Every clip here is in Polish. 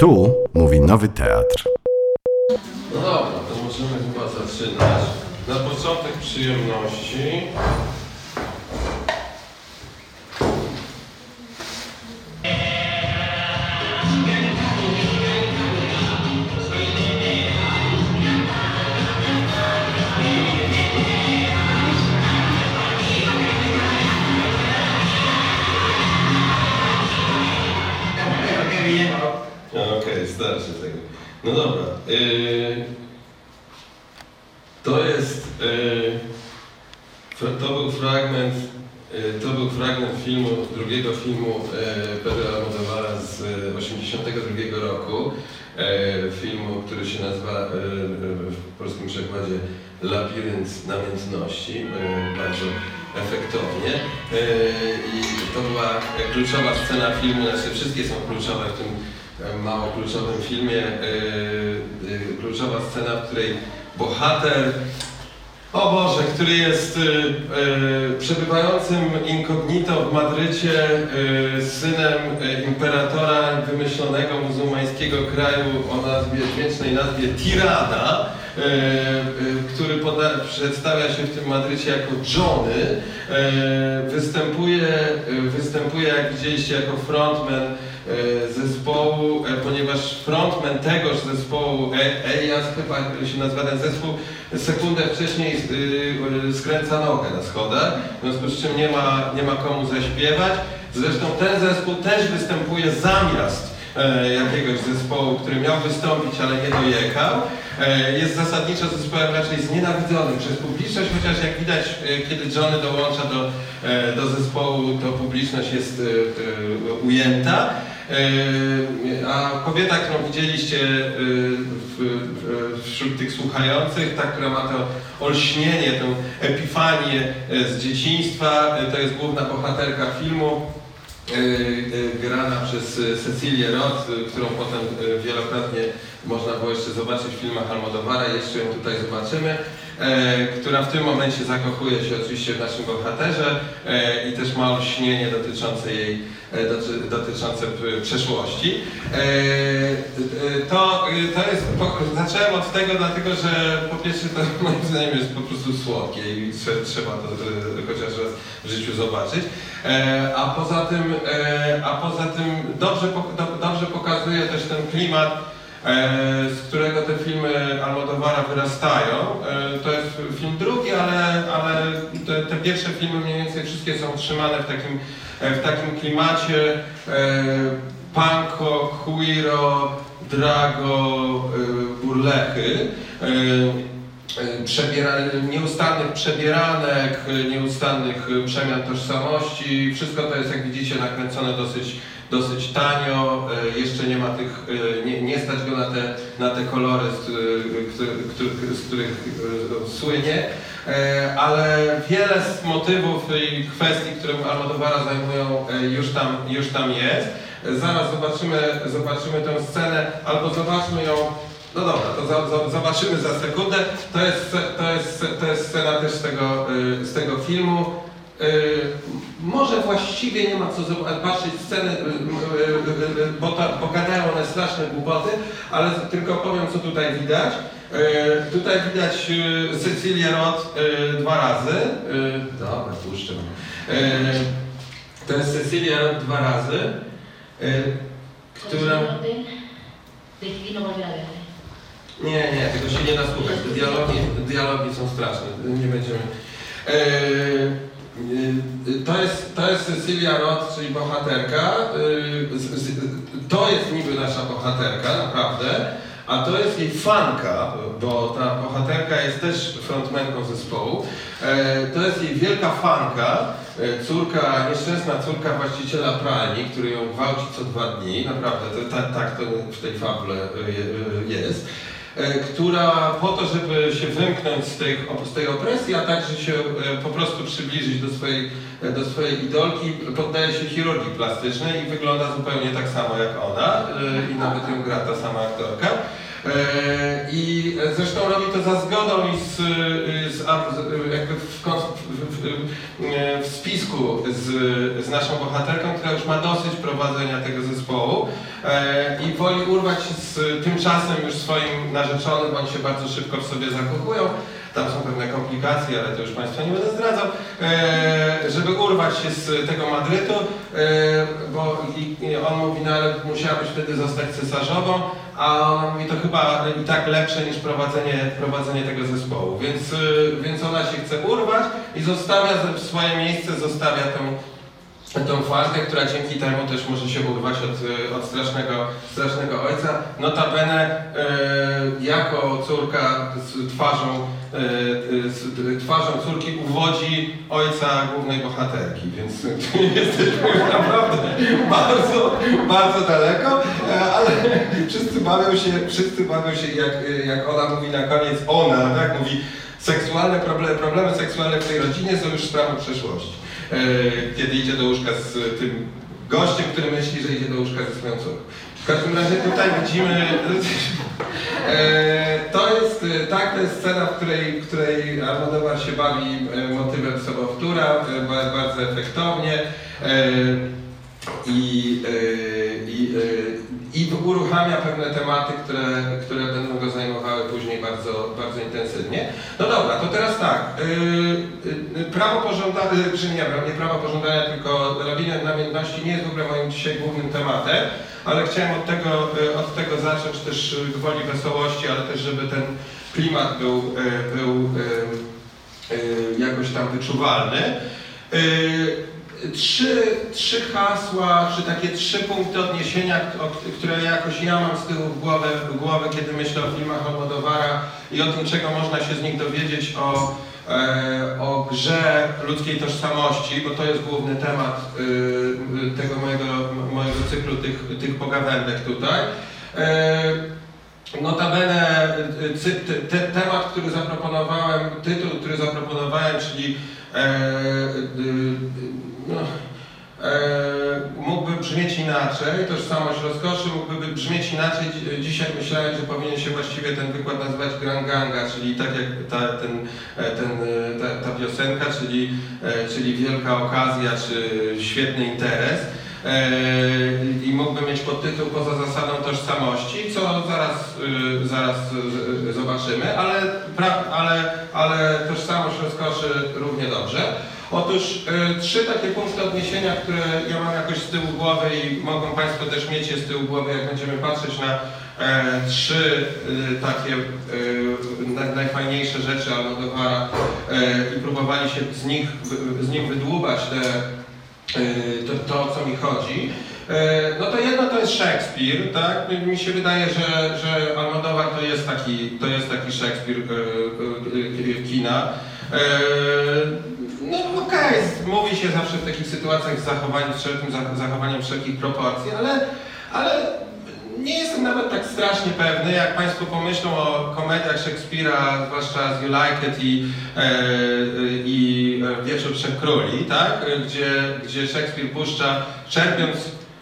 Tu mówi Nowy Teatr. No dobra, to możemy chyba zaczynać. Na początek przyjemności. No dobra. Yy, to jest. Yy, to był fragment. Yy, to był fragment filmu, drugiego filmu yy, Pedro Almodóvara z yy, 82 roku. Yy, filmu, który się nazywa w polskim przekładzie Labirynt Namiętności. Bardzo efektownie. I to była kluczowa scena filmu, znaczy wszystkie są kluczowe w tym mało kluczowym filmie. Yy, yy, kluczowa scena, w której bohater, o Boże, który jest yy, przebywającym incognito w Madrycie, synem imperatora wymyślonego muzułmańskiego kraju o nazwie, dźwięcznej nazwie Tirana, yy, który przedstawia się w tym Madrycie jako Johnny, występuje, występuje, jak widzieliście, jako frontman zespołu, e, ponieważ frontman tegoż zespołu E- Elias chyba się nazywa ten zespół, sekundę wcześniej y, skręca nogę na schodach, w związku z czym nie ma, nie ma komu zaśpiewać. Zresztą ten zespół też występuje zamiast e, jakiegoś zespołu, który miał wystąpić, ale nie dojechał. E, Jest zasadniczo zespołem raczej znienawidzonym przez publiczność, chociaż jak widać, e, kiedy Johnny dołącza do, e, do zespołu, to publiczność jest e, e, ujęta. E, A kobieta, którą widzieliście w, wśród tych słuchających, ta, która ma to olśnienie, tę epifanię e, z dzieciństwa, to jest główna bohaterka filmu. grana przez Cecilię Roth, którą potem wielokrotnie można było jeszcze zobaczyć w filmach Almodovara, jeszcze ją tutaj zobaczymy, która w tym momencie zakochuje się oczywiście w naszym bohaterze e, i też ma olśnienie dotyczące jej, e, doty, dotyczące przeszłości. E, e, to, e, to jest, zacząłem od tego dlatego, że po pierwsze to moim zdaniem jest po prostu słodkie i trze- trzeba to e, chociaż raz w życiu zobaczyć. E, a poza tym, e, a poza tym dobrze, dobrze pokazuje też ten klimat, e, z którego te filmy Almodovara wyrastają. E, to jest film drugi, ale, ale te, te pierwsze filmy mniej więcej wszystkie są trzymane w takim, e, w takim klimacie e, panko, queero, drago, e, burlechy. E, e, nieustannych przebieranek, e, nieustannych e, przemian tożsamości. Wszystko to jest, jak widzicie, nakręcone dosyć, dosyć tanio. E, Jeszcze nie ma tych, e, nie, nie stać go na te, na te kolory, z, e, których- z których słynie. Ale wiele z motywów i kwestii, które Almodovara zajmują, już tam, już tam jest. Zaraz zobaczymy, zobaczymy tę scenę, albo zobaczmy ją no dobra, to za, za, zobaczymy za sekundę. To jest, to jest, to jest scena też z tego, z tego filmu. Y, może właściwie nie ma co zob- patrzeć sceny, y, y, bo, ta, bo gadają one straszne głupoty, ale tylko powiem, co tutaj widać. Tutaj widać Cecilię Roth dwa razy. Dobra, puszczę. To jest Cecilia Roth dwa razy, która... Nie, nie, tego się nie da słuchać. Te dialogi, dialogi są straszne. Nie będziemy. E, to jest, to jest Cecilia Roth, czyli bohaterka. Z, to jest niby nasza bohaterka, naprawdę. A to jest jej fanka, bo ta bohaterka jest też frontmenką zespołu. Eee, to jest jej wielka fanka, e, córka, nieszczęsna córka właściciela pralni, który ją gwałci co dwa dni. Naprawdę, to, tak, tak to w tej fabule e, e, jest e, która po to, żeby się wymknąć z tej, z tej opresji, a także się e, po prostu przybliżyć do swojej, e, do swojej idolki, poddaje się chirurgii plastycznej i wygląda zupełnie tak samo jak ona e, i nawet ją gra ta sama aktorka. E, I zresztą robi to za zgodą i z, a- z, jakby w, w, w spisku z, z naszą bohaterką, która już ma dosyć prowadzenia tego zespołu e, i woli urwać się z tymczasem już swoim narzeczonym, oni się bardzo szybko w sobie zakochują. Tam są pewne komplikacje, ale to już Państwa nie będę zdradzał, e, żeby urwać się z tego Madrytu, e, bo on mówi, no ale musiałabyś wtedy zostać cesarzową, a ona mówi, to chyba i tak lepsze niż prowadzenie, prowadzenie tego zespołu, więc, y, więc ona się chce urwać i zostawia swoje miejsce, zostawia tą, tą Falkę, która dzięki temu też może się urwać od, y, od strasznego, strasznego ojca. Notabene y, jako córka z twarzą, y, z twarzą córki uwodzi ojca głównej bohaterki, więc jesteśmy naprawdę bardzo, bardzo daleko, e, ale wszyscy bawią się, wszyscy bawią się jak, jak ona mówi na koniec, ona, tak, mówi seksualne problemy, problemy seksualne w tej rodzinie są już sprawą przeszłości. E, Kiedy idzie do łóżka z tym gościem, który myśli, że idzie do łóżka ze swoją córką. W każdym razie tutaj widzimy, e, to jest, e, tak, to jest scena, w której, w której się bawi motywem sobowtóra, ba- bardzo efektownie. I, i, e, i uruchamia pewne tematy, które, które będą go zajmowały później bardzo, bardzo intensywnie. No dobra, to teraz tak. y, y, Prawo pożądania, czy nie, nie prawo pożądania, tylko robienie namiętności nie jest w ogóle moim dzisiaj głównym tematem, ale chciałem od tego, y, od tego zacząć też y, gwoli wesołości, ale też żeby ten klimat był, y, był y, y, jakoś tam wyczuwalny. Y, Trzy, trzy hasła, czy takie trzy punkty odniesienia, które jakoś ja mam z tyłu głowy, głowy kiedy myślę o filmach Almodovara i o tym, czego można się z nich dowiedzieć o, e, o grze ludzkiej tożsamości, bo to jest główny temat y, tego mojego, mojego cyklu tych, tych pogawędek tutaj. E, Notabene y, te, te, temat, który zaproponowałem, tytuł, który zaproponowałem, czyli e, y, y, no, e, mógłby brzmieć inaczej, tożsamość rozkoszy mógłby brzmieć inaczej. Dzi- Dzisiaj myślałem, że powinien się właściwie ten wykład nazywać Grand Ganga, czyli tak jak ta, ten, e, ten, e, ta, ta piosenka, czyli, e, czyli wielka okazja, czy świetny interes. I mógłby mieć podtytuł poza zasadą tożsamości, co zaraz, zaraz zobaczymy, ale, ale, ale tożsamość rozkoszy równie dobrze. Otóż y, trzy takie punkty odniesienia, które ja mam jakoś z tyłu głowy i mogą Państwo też mieć je z tyłu głowy, jak będziemy patrzeć na e, trzy y, takie y, na, najfajniejsze rzeczy Almodovara e, i próbowali się z nich, z nich wydłubać te, y, to, to, o co mi chodzi. E, No to jedno to jest Szekspir, tak? Mi się wydaje, że, że Almodovar to jest taki, to jest taki Szekspir e, e, e, kina. No okej, mówi się zawsze w takich sytuacjach z zachowaniem, wszelkim za- zachowaniem wszelkich proporcji, ale, ale nie jestem nawet tak strasznie pewny, jak Państwo pomyślą o komediach Szekspira, zwłaszcza z You Like It i, e, i e, Wieczór Trzech Króli, tak? Gdzie, gdzie Szekspir puszcza, czerpiąc,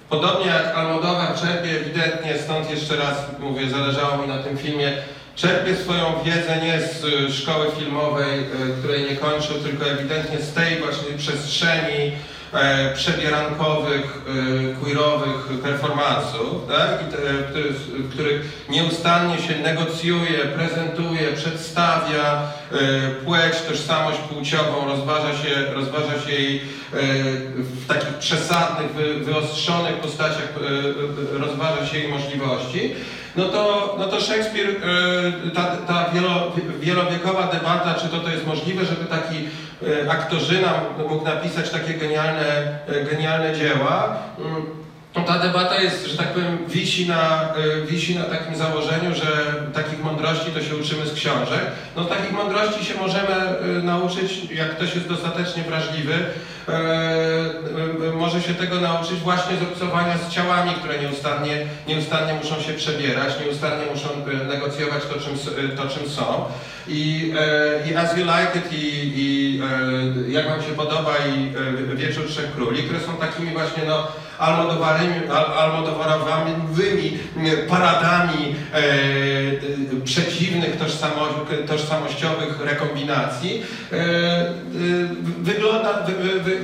podobnie jak Almodovar czerpie ewidentnie, stąd jeszcze raz mówię, zależało mi na tym filmie, czerpie swoją wiedzę nie z e, szkoły filmowej, e, której nie kończył, tylko ewidentnie z tej właśnie przestrzeni, e, przebierankowych, e, queerowych performansów, tak? W których nieustannie się negocjuje, prezentuje, przedstawia e, płeć, tożsamość płciową, rozważa się, rozważa się jej w takich przesadnych, wy, wyostrzonych postaciach, e, e, rozważa się jej możliwości. No to, no to Szekspir, e, ta, ta wielo, wielowiekowa debata, czy to, to jest możliwe, żeby taki e, aktorzyna mógł napisać takie genialne, e, genialne dzieła. Mm, Ta debata jest, że tak powiem, wisi na, e, wisi na takim założeniu, że takich mądrości to się uczymy z książek. No takich mądrości się możemy e, nauczyć, jak ktoś jest dostatecznie wrażliwy, e, e, może się tego nauczyć właśnie z obcowania z ciałami, które nieustannie, nieustannie muszą się przebierać, nieustannie muszą e, negocjować to, czym, e, to, czym są. I, e, i As You Like It i, i e, Jak Wam się podoba i e, Wieczór Trzech Króli, które są takimi właśnie no, almodowarowymi paradami e, e, przeciwnych tożsamo- tożsamościowych rekombinacji e, e, wygląda, wy, wy, wy,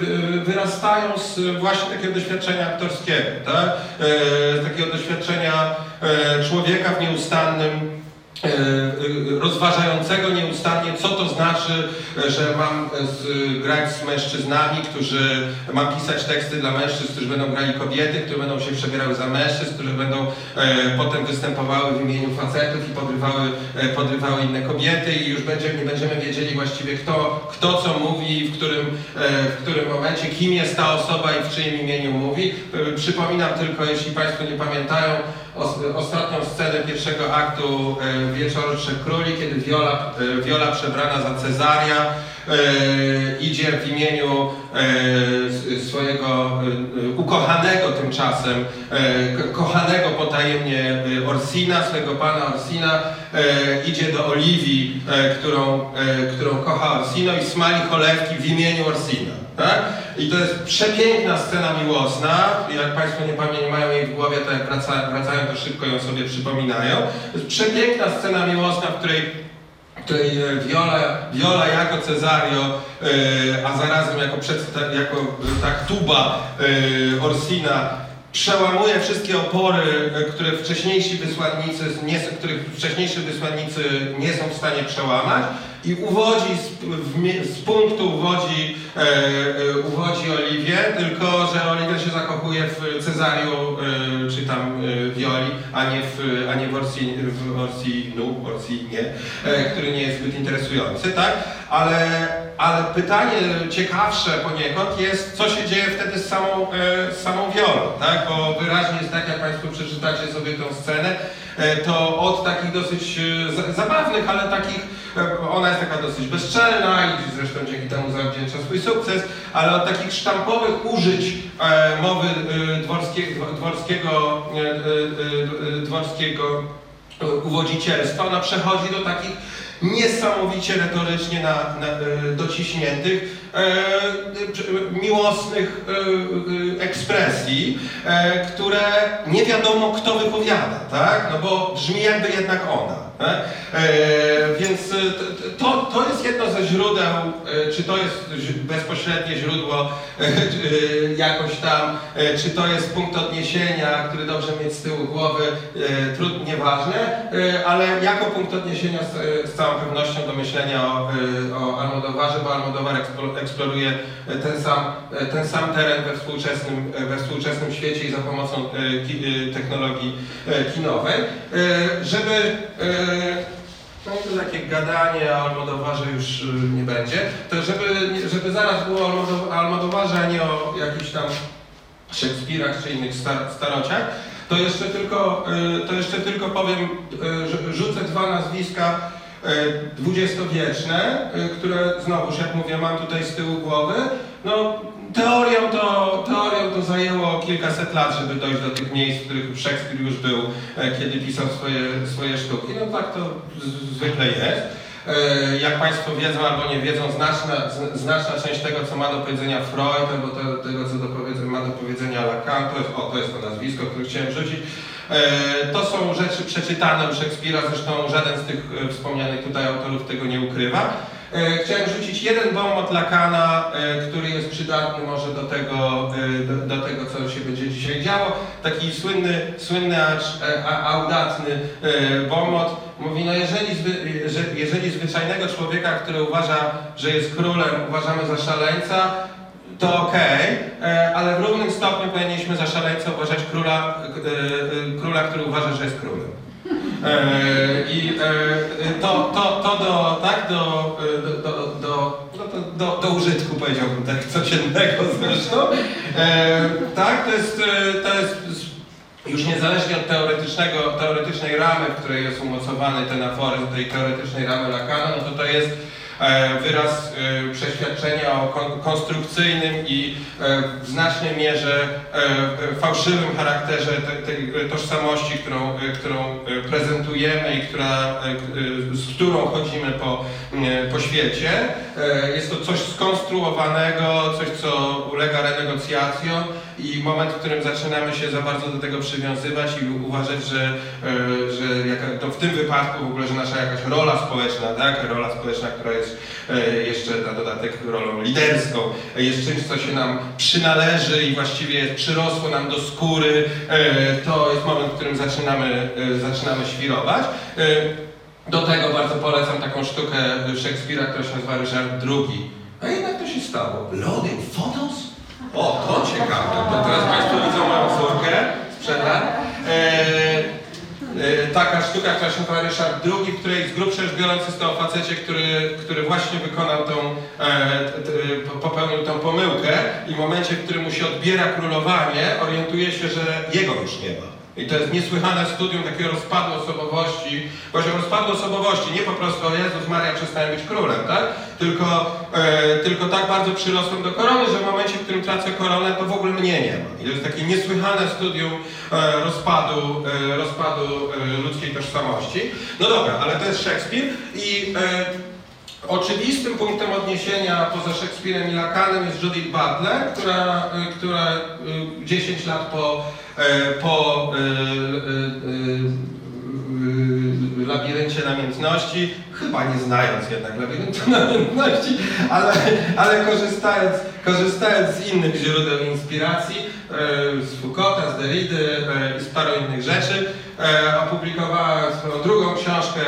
wyrastają z właśnie takiego doświadczenia aktorskiego, tak? e, takiego doświadczenia e, człowieka w nieustannym e, e, rozważającego nieustannie, co to znaczy, e, że mam z, grać z mężczyznami, którzy, mam pisać teksty dla mężczyzn, którzy będą grali kobiety, które będą się przebierały za mężczyzn, które będą e, potem występowały w imieniu facetów i podrywały, e, podrywały inne kobiety i już będzie, nie będziemy wiedzieli właściwie kto, kto co mówi, w którym, e, w którym momencie, kim jest ta osoba i w czyim imieniu mówi. E, Przypominam tylko, jeśli Państwo nie pamiętają, ostatnią scenę pierwszego aktu e, Wieczoru Trzech Króli, kiedy Viola, e, Viola przebrana za Cezaria e, idzie w imieniu e, swojego e, e, ukochanego tymczasem, e, ko- kochanego potajemnie e, Orsina, swojego pana Orsina, e, idzie do Oliwii, e, którą, e, którą kocha Orsino i smali cholewki w imieniu Orsina. Tak? I to jest przepiękna scena miłosna. Jak Państwo nie pamiętają, mają jej w głowie, to jak wraca, wracają, to szybko ją sobie przypominają. To jest przepiękna scena miłosna, w której w której e, Viola, Viola jako Cesario, e, a zarazem jako, przedsta- jako e, tak tuba Orsina przełamuje wszystkie opory, które wcześniejsi wysłannicy, nie, których wcześniejsi wysłannicy nie są w stanie przełamać i uwodzi z, w, z punktu uwodzi, e, e, uwodzi Oliwię, tylko że Oliwia się zakochuje w Cezariu e, czy tam e, Violi, a nie w, a nie w, Orsi, w Orsinu, Orsinie, e, który nie jest zbyt interesujący, tak? Ale, ale pytanie ciekawsze poniekąd jest, co się dzieje wtedy z samą, e, z samą tak? Bo wyraźnie jest tak, jak Państwo przeczytacie sobie tą scenę, e, to od takich dosyć e, za- zabawnych, ale takich, ona jest taka dosyć bezczelna i zresztą dzięki temu zawdzięcza swój sukces, ale od takich sztampowych użyć mowy dworskiego, dworskiego, dworskiego uwodzicielstwa, ona przechodzi do takich niesamowicie retorycznie na, na, e, dociśniętych, e, miłosnych e, e, ekspresji, e, które nie wiadomo kto wypowiada, tak? No bo brzmi jakby jednak ona. Tak? E, więc e, to, to jest jedno ze źródeł, e, czy to jest bezpośrednie źródło e, e, jakoś tam, e, czy to jest punkt odniesienia, który dobrze mieć z tyłu głowy, e, trudno, nieważne, e, ale jako punkt odniesienia z, z całą pewnością do myślenia o, e, o Almodowarze, bo Almodowar eksplo- eksploruje e, ten sam, e, ten sam teren we współczesnym, e, we współczesnym świecie i za pomocą e, e, technologii e, kinowej, e, żeby e, no i to takie gadanie o Almodowarze już y, nie będzie. To żeby, żeby zaraz było o Almodo- Almodowarze, a nie o jakichś tam Szekspirach czy innych star, starociach, to jeszcze tylko, y, to jeszcze tylko powiem, y, rzucę dwa nazwiska dwudziestowieczne, które znowuż, jak mówię, mam tutaj z tyłu głowy. No, teorią to, teorią to zajęło kilkaset lat, żeby dojść do tych miejsc, w których Szekspir już był, e, kiedy pisał swoje, swoje sztuki. No tak to zwykle jest. E, Jak Państwo wiedzą albo nie wiedzą, znaczna, znaczna część tego, co ma do powiedzenia Freud, albo te, tego, co do ma do powiedzenia Lacan, to jest, o, to jest to nazwisko, które chciałem wrzucić, e, to są rzeczy przeczytane u Szekspira, zresztą żaden z tych wspomnianych tutaj autorów tego nie ukrywa. E, Chciałem rzucić jeden bomb od Lakana, e, który jest przydatny może do tego, e, do, do tego, co się będzie dzisiaj działo. Taki słynny, słynny acz, audatny bomot mówi, no jeżeli, zwy, że, jeżeli zwyczajnego człowieka, który uważa, że jest królem, uważamy za szaleńca, to e, ale w równym stopniu powinniśmy za szaleńca uważać króla, króla, który uważa, że jest królem. E, I e, to, to, to do, tak, do, do, do, do, no do, użytku powiedziałbym tak codziennego zresztą. E, tak, to jest, to jest już niezależnie od teoretycznego, teoretycznej ramy, w której jest umocowany ten aforyzm, tej teoretycznej ramy Lacana, no to to jest wyraz e, przeświadczenia o kon, konstrukcyjnym i e, w znacznej mierze e, e, fałszywym charakterze te- tej tożsamości, którą, e, którą e, prezentujemy i która, e, e, z którą chodzimy po, e, po świecie. E, Jest to coś skonstruowanego, coś, co ulega renegocjacjom, i moment, w którym zaczynamy się za bardzo do tego przywiązywać i uważać, że, e, że jaka, to w tym wypadku w ogóle, że nasza jakaś rola społeczna, tak, rola społeczna, która jest e, jeszcze na dodatek rolą liderską, jest czymś, co się nam przynależy i właściwie przyrosło nam do skóry, e, to jest moment, w którym zaczynamy, e, zaczynamy świrować. Do tego bardzo polecam taką sztukę Szekspira, która się nazywa Ryszard II. A jednak to się stało. Loading photos? O, to ciekawe. To teraz Państwo widzą moją córkę sprzed lat. E, taka sztuka, która się nazywa Ryszard II, w której z grubsza rzecz biorąc jest to o facecie, który, który właśnie wykonał tą, e, popełnił tą pomyłkę i w momencie, w którym mu się odbiera królowanie, orientuje się, że jego już nie ma. I to jest niesłychane studium takiego rozpadu osobowości, właśnie rozpadu osobowości, nie po prostu Jezus Maria przestałem być królem, tak? Tylko, e, tylko tak bardzo przyrosłem do korony, że w momencie, w którym tracę koronę, to w ogóle mnie nie ma. I to jest takie niesłychane studium e, rozpadu, e, rozpadu e, ludzkiej tożsamości. No dobra, ale to jest Szekspir i e, Oczywistym punktem odniesienia poza Szekspirem i Lakanem jest Judith Butler, która, y, która y, 10 lat po, e, po y, y, y, y, labiryncie namiętności, chyba nie znając jednak labiryntu namiętności, ale, ale korzystając, korzystając z innych źródeł inspiracji, e, z Foucaulta, z Derrida e, i z paru innych rzeczy, e, opublikowała swoją drugą książkę,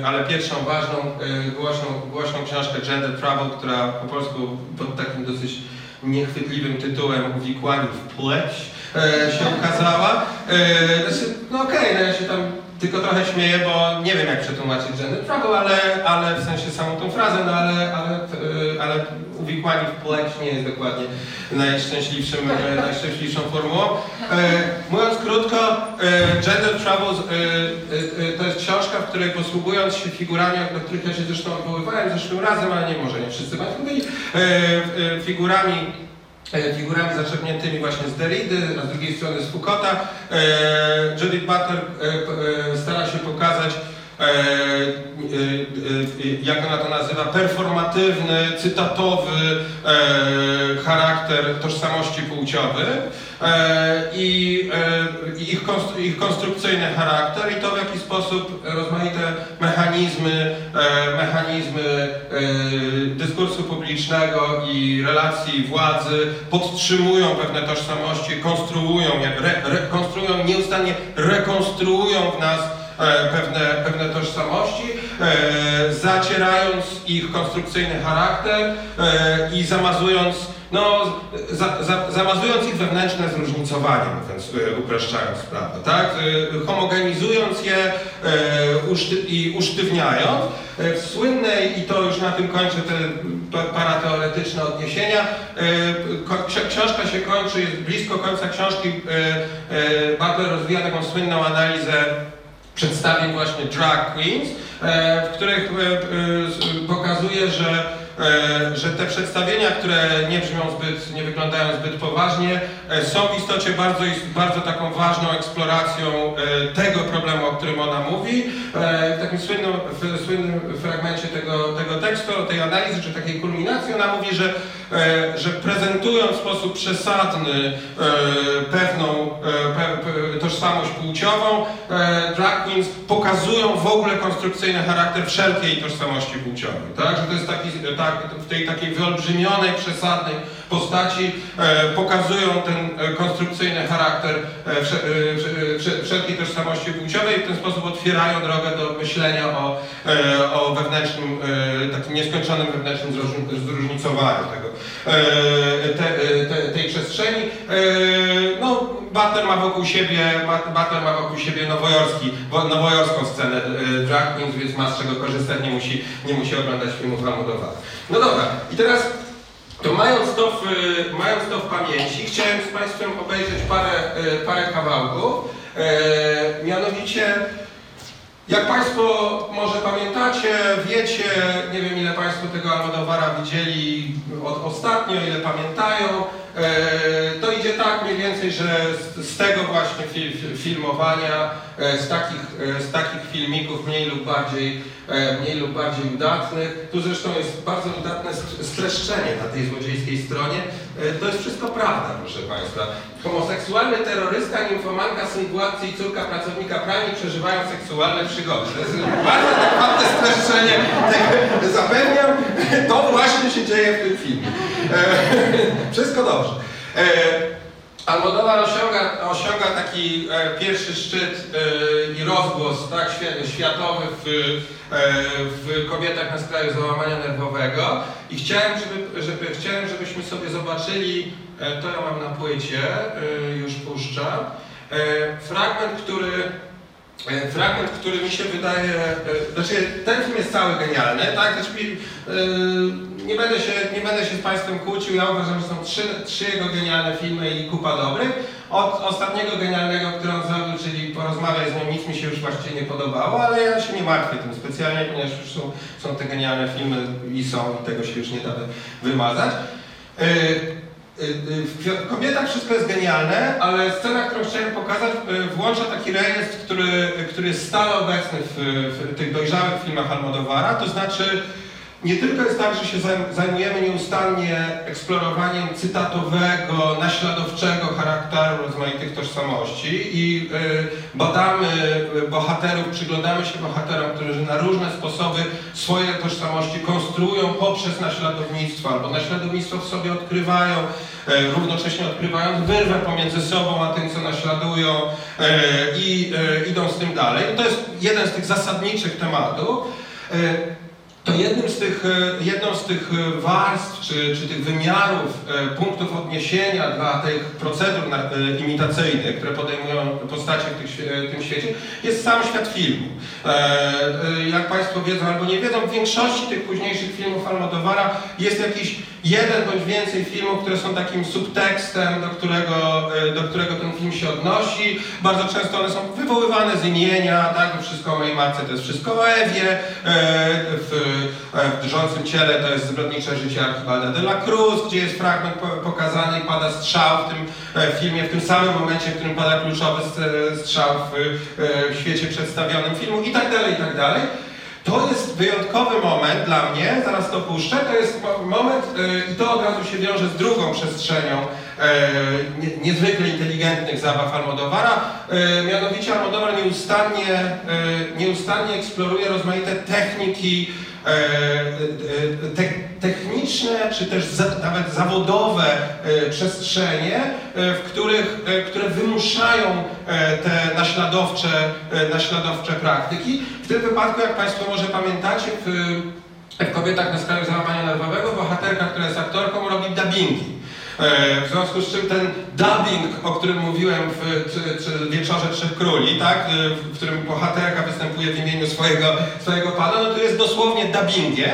e, ale pierwszą ważną, e, głośną, głośną książkę Gender Trouble, która po polsku pod takim dosyć niechwytliwym tytułem Uwikłani w płeć. e, się ukazała. E, znaczy, no okej, no ja się tam tylko trochę śmieję, bo nie wiem jak przetłumaczyć gender trouble, ale, ale w sensie samą tą frazę, no ale, ale, e, ale uwikłani w płeć nie jest dokładnie najszczęśliwszym, e, najszczęśliwszą formułą. E, mówiąc krótko, e, Gender Troubles e, e, e, to jest książka, w której posługując się figurami, do których ja się zresztą odwoływałem zeszłym razem, ale nie może nie wszyscy Państwo byli, e, e, figurami e, figurami zaczerpniętymi właśnie z Derrida, a z drugiej strony z Foucaulta. E, Judith Butler e, e, stara się pokazać e, e, e, jak ona to nazywa, performatywny, cytatowy e, charakter tożsamości płciowych. E, i, e, ich, ich konstrukcyjny charakter i to w jaki sposób rozmaite mechanizmy, e, mechanizmy e, dyskursu publicznego i relacji władzy podtrzymują pewne tożsamości, konstruują re, konstruują, nieustannie rekonstruują w nas e, pewne, pewne tożsamości, e, zacierając ich konstrukcyjny charakter e, i zamazując, no, za, za, zamazując ich wewnętrzne zróżnicowanie, mówiąc, e, upraszczając sprawę, tak? E, homogenizując je e, i usztywniając. E, w słynnej, i to już na tym kończę te pa- parateoretyczne odniesienia, e, książka się kończy, jest blisko końca książki, e, e, Butler rozwija taką słynną analizę przedstawień właśnie drag queens, e, w których e, e, pokazuje, że, że te przedstawienia, które nie brzmią zbyt, nie wyglądają zbyt poważnie, są w istocie bardzo, bardzo taką ważną eksploracją tego problemu, o którym ona mówi. W takim słynnym, w słynnym fragmencie tego, tego tekstu, tej analizy, czy takiej kulminacji, ona mówi, że, że prezentując w sposób przesadny e, pewną e, tożsamość płciową, e, drag queens pokazują w ogóle konstrukcyjny charakter wszelkiej tożsamości płciowej. Tak? Że to jest taki, tak, w tej takiej wyolbrzymionej, przesadnej postaci e, pokazują ten e, konstrukcyjny charakter e, wsze, wsze, wsze, wszelkiej tożsamości płciowej i w ten sposób otwierają drogę do myślenia o, o wewnętrznym, takim nieskończonym wewnętrznym zróżni- zróżnicowaniu tego, te, te, tej przestrzeni. No, Butler ma wokół siebie, Butler ma wokół siebie nowojorski, wo- nowojorską scenę drag queens, więc ma z czego korzystać, nie musi, nie musi oglądać filmów Almodovar. No dobra, i teraz to mając to, w, mając to w pamięci, chciałem z Państwem obejrzeć parę, e, parę kawałków. E, mianowicie, jak Państwo może pamiętacie, wiecie, nie wiem ile Państwo tego Almodovara widzieli od, ostatnio, ile pamiętają, to idzie tak mniej więcej, że z, tego właśnie fi, fi, filmowania, e, z takich, e, z takich filmików mniej lub bardziej, e, mniej lub bardziej udatnych, tu zresztą jest bardzo udatne st- streszczenie na tej złodziejskiej stronie, e, to jest wszystko prawda, proszę Państwa. Homoseksualny terrorysta, nimfomanka, sytuacji i córka pracownika pralni przeżywają seksualne przygody. To jest bardzo adekwatne streszczenie, zapewniam, to właśnie się dzieje w tym filmie. E, wszystko dobrze. E, Almodovar osiąga, osiąga taki e, pierwszy szczyt i rozgłos tak, świ- światowy w, w kobietach na skraju załamania nerwowego i chciałem, żeby, żeby, chciałem żebyśmy sobie zobaczyli, to ja mam na płycie, już puszczam, fragment, który Fragment, który mi się wydaje, e, znaczy ten film jest cały genialny, tak? Znaczy, e, nie, będę się, nie będę się z Państwem kłócił, ja uważam, że są trzy, trzy jego genialne filmy i kupa dobrych. Od ostatniego genialnego, który on zrobił, czyli Porozmawiaj z nią, nic mi się już właściwie nie podobało, ale ja się nie martwię tym specjalnie, ponieważ już są, są te genialne filmy i są i tego się już nie da wymazać. E, w Kwi- kobietach wszystko jest genialne, ale scena, którą chciałem pokazać, y, włącza taki rejestr, który, który jest stale obecny w, w tych dojrzałych filmach Almodovara, to znaczy nie tylko jest tak, że się zajm- zajmujemy nieustannie eksplorowaniem cytatowego, naśladowczego charakteru rozmaitych tożsamości i y, badamy y, bohaterów, przyglądamy się bohaterom, którzy na różne sposoby swoje tożsamości konstruują poprzez naśladownictwo, albo naśladownictwo w sobie odkrywają, e, równocześnie odkrywając wyrwę pomiędzy sobą a tym, co naśladują i idą z tym dalej. To jest jeden z tych zasadniczych tematów. To jednym z tych, e, jedną z tych e, warstw, czy, czy tych wymiarów, e, punktów odniesienia dla tych procedur imitacyjnych, które podejmują postacie w tym świecie, jest sam świat filmu. Jak Państwo wiedzą albo nie wiedzą, w większości tych późniejszych filmów Almodovara jest jakiś jeden bądź więcej filmów, które są takim subtekstem, do którego, do którego ten film się odnosi. Bardzo często one są wywoływane z imienia, tak? Wszystko o mojej matce to jest wszystko o Ewie, w, w drżącym ciele to jest zbrodnicze życie Archibalda de la Cruz, gdzie jest fragment po- pokazany i pada strzał w tym e, filmie, w tym samym momencie, w którym pada kluczowy s- strzał w, e, świecie przedstawionym filmu i tak dalej, i tak dalej. To jest wyjątkowy moment dla mnie, zaraz to puszczę, to jest mo- moment e, i to od razu się wiąże z drugą przestrzenią e, nie, niezwykle inteligentnych zabaw Almodovara, e, mianowicie Almodovar nieustannie, e, nieustannie eksploruje rozmaite techniki e, e, te, techniczne, czy też za, nawet zawodowe e, przestrzenie, e, w których, e, które wymuszają e, te naśladowcze, e, naśladowcze praktyki. W tym wypadku, jak Państwo może pamiętacie, w, w Kobietach na skraju załamania nerwowego bohaterka, która jest aktorką, robi dubbingi. E, W związku z czym ten dubbing, o którym mówiłem w Wieczorze Trzech Króli, tak, e, w którym bohaterka występuje w imieniu swojego, swojego pana, no to jest dosłownie dubbingiem.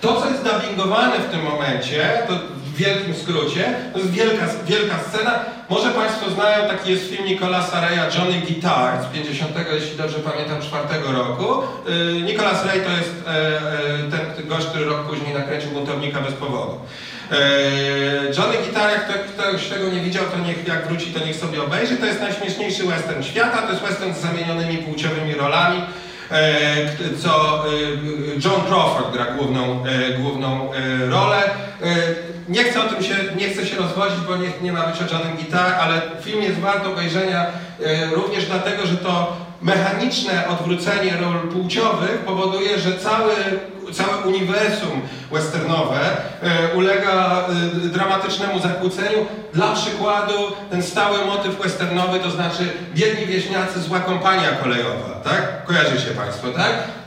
To, co jest dubbingowane w tym momencie, to w wielkim skrócie, to jest wielka, wielka scena. Może Państwo znają, taki jest film Nicolasa Reya Johnny Guitar z 50, jeśli dobrze pamiętam, czwartego roku. E, Nicolas Ray to jest ten gość, który rok później nakręcił Buntownika bez powodu. Eee, Johnny Guitar, jak kto- ktoś tego nie widział, to niech, jak wróci, to niech sobie obejrzy. To jest najśmieszniejszy western świata, to jest western z zamienionymi płciowymi rolami, k- co eee, John Crawford gra główną, główną rolę. Nie chcę o tym się, nie chcę się rozwodzić, bo nie, nie ma być o Johnnym Guitar, ale film jest wart obejrzenia również dlatego, że to mechaniczne odwrócenie ról płciowych powoduje, że cały, całe uniwersum westernowe e, ulega e, dramatycznemu zakłóceniu. Dla przykładu ten stały motyw westernowy, to znaczy biedni wieśniacy, zła kompania kolejowa, tak? Kojarzycie Państwo, tak?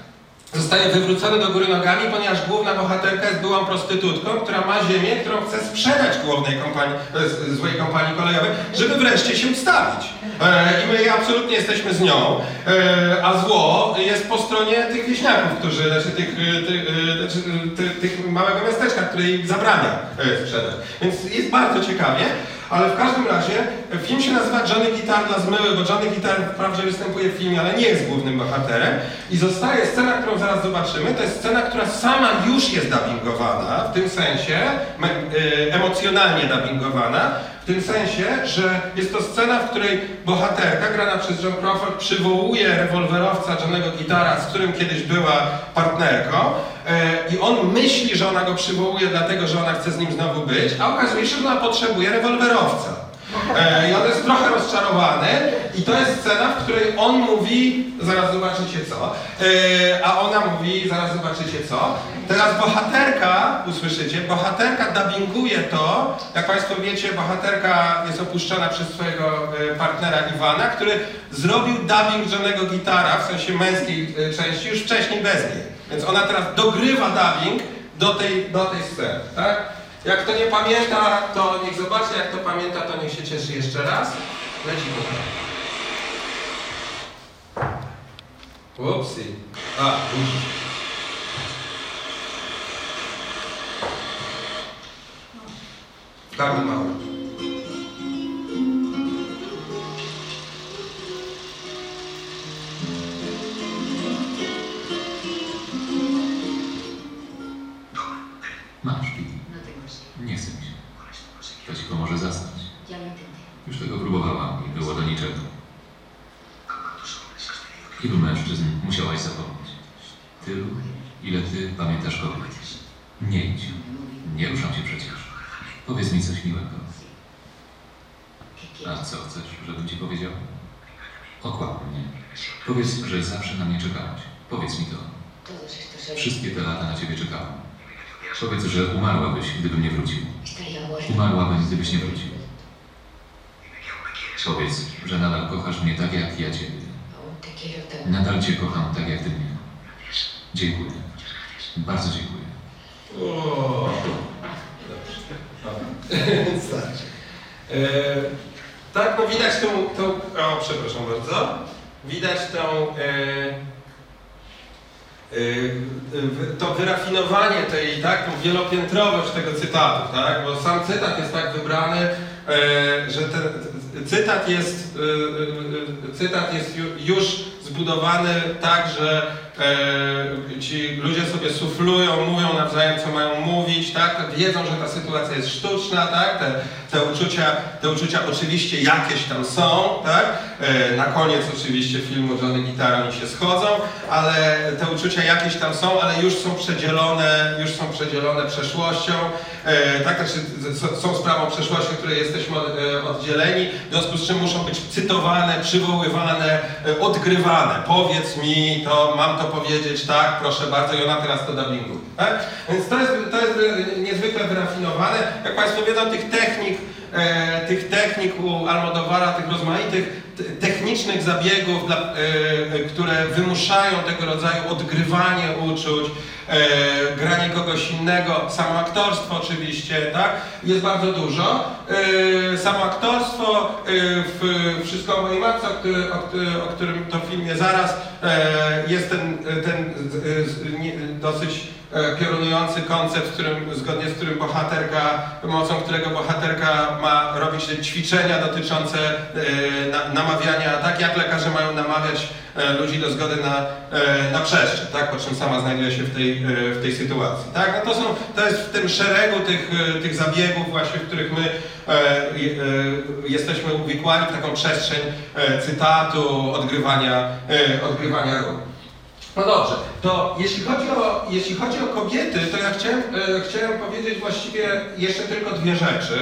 Zostaje wywrócony do góry nogami, ponieważ główna bohaterka jest byłą prostytutką, która ma ziemię, którą chce sprzedać głównej kompanii, e, złej kompanii kolejowej, żeby wreszcie się ustawić. E, I my absolutnie jesteśmy z nią, e, a zło jest po stronie tych wieśniaków, którzy, znaczy tych, tych, e, znaczy, tych, tych małego miasteczka, które jej zabrania sprzedać. Więc jest bardzo ciekawie. Ale w każdym razie e, film się nazywa Johnny Guitar dla zmyły, bo Johnny Guitar wprawdzie występuje w filmie, ale nie jest głównym bohaterem. I zostaje scena, którą zaraz zobaczymy. To jest scena, która sama już jest dubbingowana, w tym sensie e, emocjonalnie dubbingowana, w tym sensie, że jest to scena, w której bohaterka, grana przez John Crawford, przywołuje rewolwerowca Johnego Gitara, z którym kiedyś była partnerką e, i on myśli, że ona go przywołuje dlatego, że ona chce z nim znowu być, a okazuje się, że ona potrzebuje rewolwerowca. E, I on jest trochę rozczarowany i to jest scena, w której on mówi, zaraz zobaczycie co, e, a ona mówi, zaraz zobaczycie co. Teraz bohaterka, usłyszycie, bohaterka dubbinguje to, jak Państwo wiecie, bohaterka jest opuszczona przez swojego e, partnera Iwana, który zrobił dubbing Johnego Gitara, w sensie męskiej części, już wcześniej bez niej. Więc ona teraz dogrywa dubbing do tej, do tej sceny, tak? Jak kto nie pamięta, to niech zobaczy, jak kto pamięta, to niech się cieszy jeszcze raz. Leci go. Upsi. A, guzik. Bardzo mały. Gdybym nie wrócił. Umarłabym, gdybyś nie wrócił. Powiedz, że nadal kochasz mnie tak jak ja ciebie. Nadal cię kocham tak jak ty mnie. Dziękuję. Bardzo dziękuję. Dobrze. Tak, no widać tą, tą, o przepraszam bardzo, widać tą, e, e, to wyrafinowanie tej, tak, wielopiętrowość tego cytatu, tak, bo sam cytat jest tak wybrany, e, że ten cytat jest, e, e, cytat jest ju- już zbudowany tak, że e, ci ludzie sobie suflują, mówią nawzajem, co mają mówić, tak? Wiedzą, że ta sytuacja jest sztuczna, tak? Te, te, uczucia, te uczucia oczywiście jakieś tam są, tak? E, na koniec oczywiście filmu Johnny Guitar oni się schodzą, ale te uczucia jakieś tam są, ale już są przedzielone, już są przedzielone przeszłością, e, tak? Znaczy, są sprawą przeszłości, której jesteśmy e, oddzieleni, w związku z czym muszą być cytowane, przywoływane, e, Powiedz mi to, mam to powiedzieć, tak, proszę bardzo, i ona teraz to dubbingu. Tak? Więc to jest, to jest niezwykle wyrafinowane. Jak Państwo wiedzą, tych technik, e, tych technik u Almodovara, tych rozmaitych technicznych zabiegów, dla, e, które wymuszają tego rodzaju odgrywanie uczuć, e, granie kogoś innego, samo aktorstwo oczywiście, tak? Jest bardzo dużo. E, samo aktorstwo, e, w Wszystko o mojej matce, o, o, o którym to filmie zaraz, e, jest ten, ten nie, dosyć e, piorunujący koncept, którym, zgodnie z którym bohaterka, pomocą którego bohaterka ma robić ćwiczenia dotyczące e, na, namawiania, tak jak lekarze mają namawiać e, ludzi do zgody na, e, na przeszczep, tak, po czym sama znajduje się w tej, e, w tej sytuacji. Tak? No to, są, to jest w tym szeregu tych, e, tych zabiegów właśnie, w których my e, e, jesteśmy uwikłani w taką przestrzeń e, cytatu, odgrywania, e, odgrywania ról. No dobrze, to jeśli chodzi o, jeśli chodzi o kobiety, to ja chciałem, e, chciałem powiedzieć właściwie jeszcze tylko dwie rzeczy.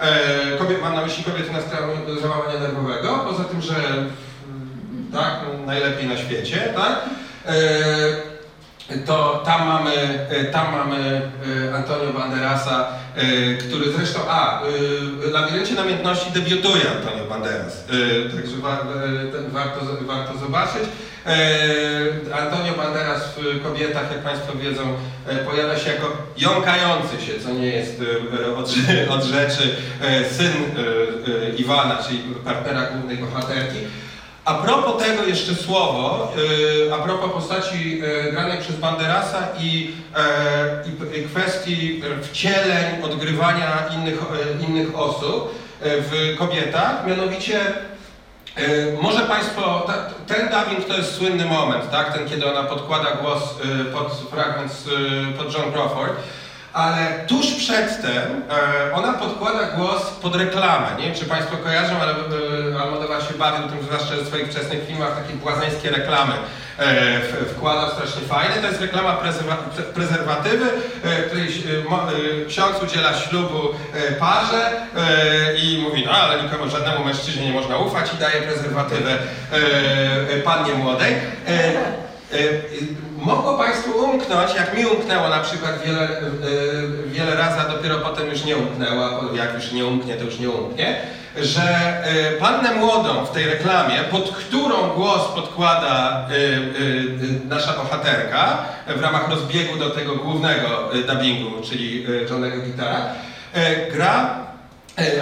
E, kobiet, mam na myśli kobiety na załamania nerwowego, poza tym, że mm, tak, najlepiej na świecie, tak? E, to tam mamy, e, tam mamy e, Antonio Banderasa, e, który zresztą, a, w Labiryncie Namiętności debiutuje Antonio Banderas, także wa, warto, warto zobaczyć. Antonio Banderas w Kobietach, jak Państwo wiedzą, pojawia się jako jąkający się, co nie jest od, od rzeczy, syn Iwana, czyli partnera głównej bohaterki. A propos tego jeszcze słowo, yy, a propos postaci yy, granej przez Banderasa i, yy, i, kwestii wcieleń, odgrywania innych, yy, innych osób yy, w kobietach, mianowicie może Państwo, ten dubbing to jest słynny moment, tak? ten kiedy ona podkłada głos pod fragment, pod John Crawford, ale tuż przedtem e, ona podkłada głos pod reklamę. Nie wiem, czy Państwo kojarzą, ale e, Almodovar się bawił tym, zwłaszcza w swoich wczesnych filmach, takie błazeńskie reklamy e, w- wkładał strasznie fajne. To jest reklama prezerwa- pre- prezerwatywy, której ksiądz udziela ślubu parze i mówi, no ale nikomu, żadnemu mężczyźnie nie można ufać i daje prezerwatywę pannie młodej. Mogło Państwu umknąć, jak mi umknęło na przykład wiele, e, wiele razy, a dopiero potem już nie umknęło, jak już nie umknie, to już nie umknie, że e, pannę młodą w tej reklamie, pod którą głos podkłada e, nasza bohaterka w ramach rozbiegu do tego głównego dubbingu, czyli Johnego Gitara, gra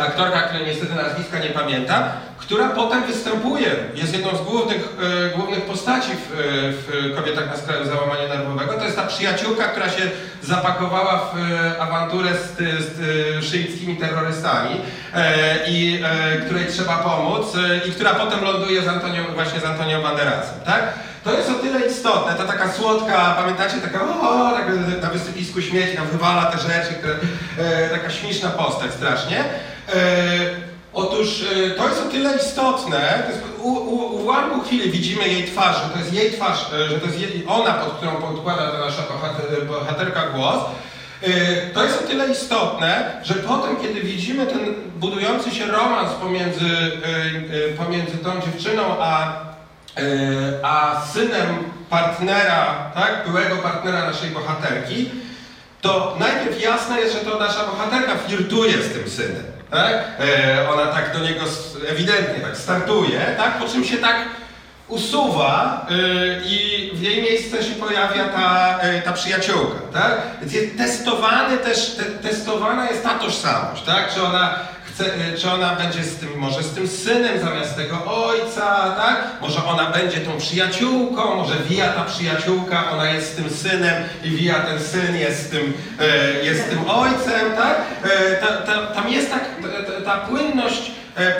aktorka, której niestety nazwiska nie pamiętam, która potem występuje, jest jedną z głównych, e, głównych postaci w, e, w Kobietach na skraju załamania nerwowego. To jest ta przyjaciółka, która się zapakowała w e, awanturę z, ty- z e, szyickimi terrorystami e, i e, której trzeba pomóc e, i która potem ląduje z Antonią, właśnie z Antonią Banderasem, tak? To jest o tyle istotne, ta taka słodka, pamiętacie, taka o, tak na wysypisku śmieci, nam wywala te rzeczy, e, taka śmieszna postać strasznie. E, Otóż e, to jest o tyle istotne, to jest, u, u, ułamku chwili widzimy jej twarz, że to jest jej twarz, e, że to jest jej, ona, pod którą podkłada ta nasza bohater, bohaterka głos. E, To jest o tyle istotne, że potem, kiedy widzimy ten budujący się romans pomiędzy, e, e, pomiędzy tą dziewczyną a, e, a synem partnera, tak, byłego partnera naszej bohaterki, to najpierw jasne jest, że to nasza bohaterka flirtuje z tym synem. Tak? E, ona tak do niego ewidentnie tak startuje, tak? po czym się tak usuwa y, i w jej miejsce się pojawia ta, y, ta przyjaciółka. Tak? Więc jest testowany też, te, testowana jest ta tożsamość, tak? czy ona chce, y, czy ona będzie z tym, może z tym synem zamiast tego ojca, tak? Może ona będzie tą przyjaciółką, może Via ta przyjaciółka, ona jest z tym synem i Via ten syn jest tym, e, jest tym ojcem, tak? E, ta, ta, tam jest tak, ta, ta, płynność,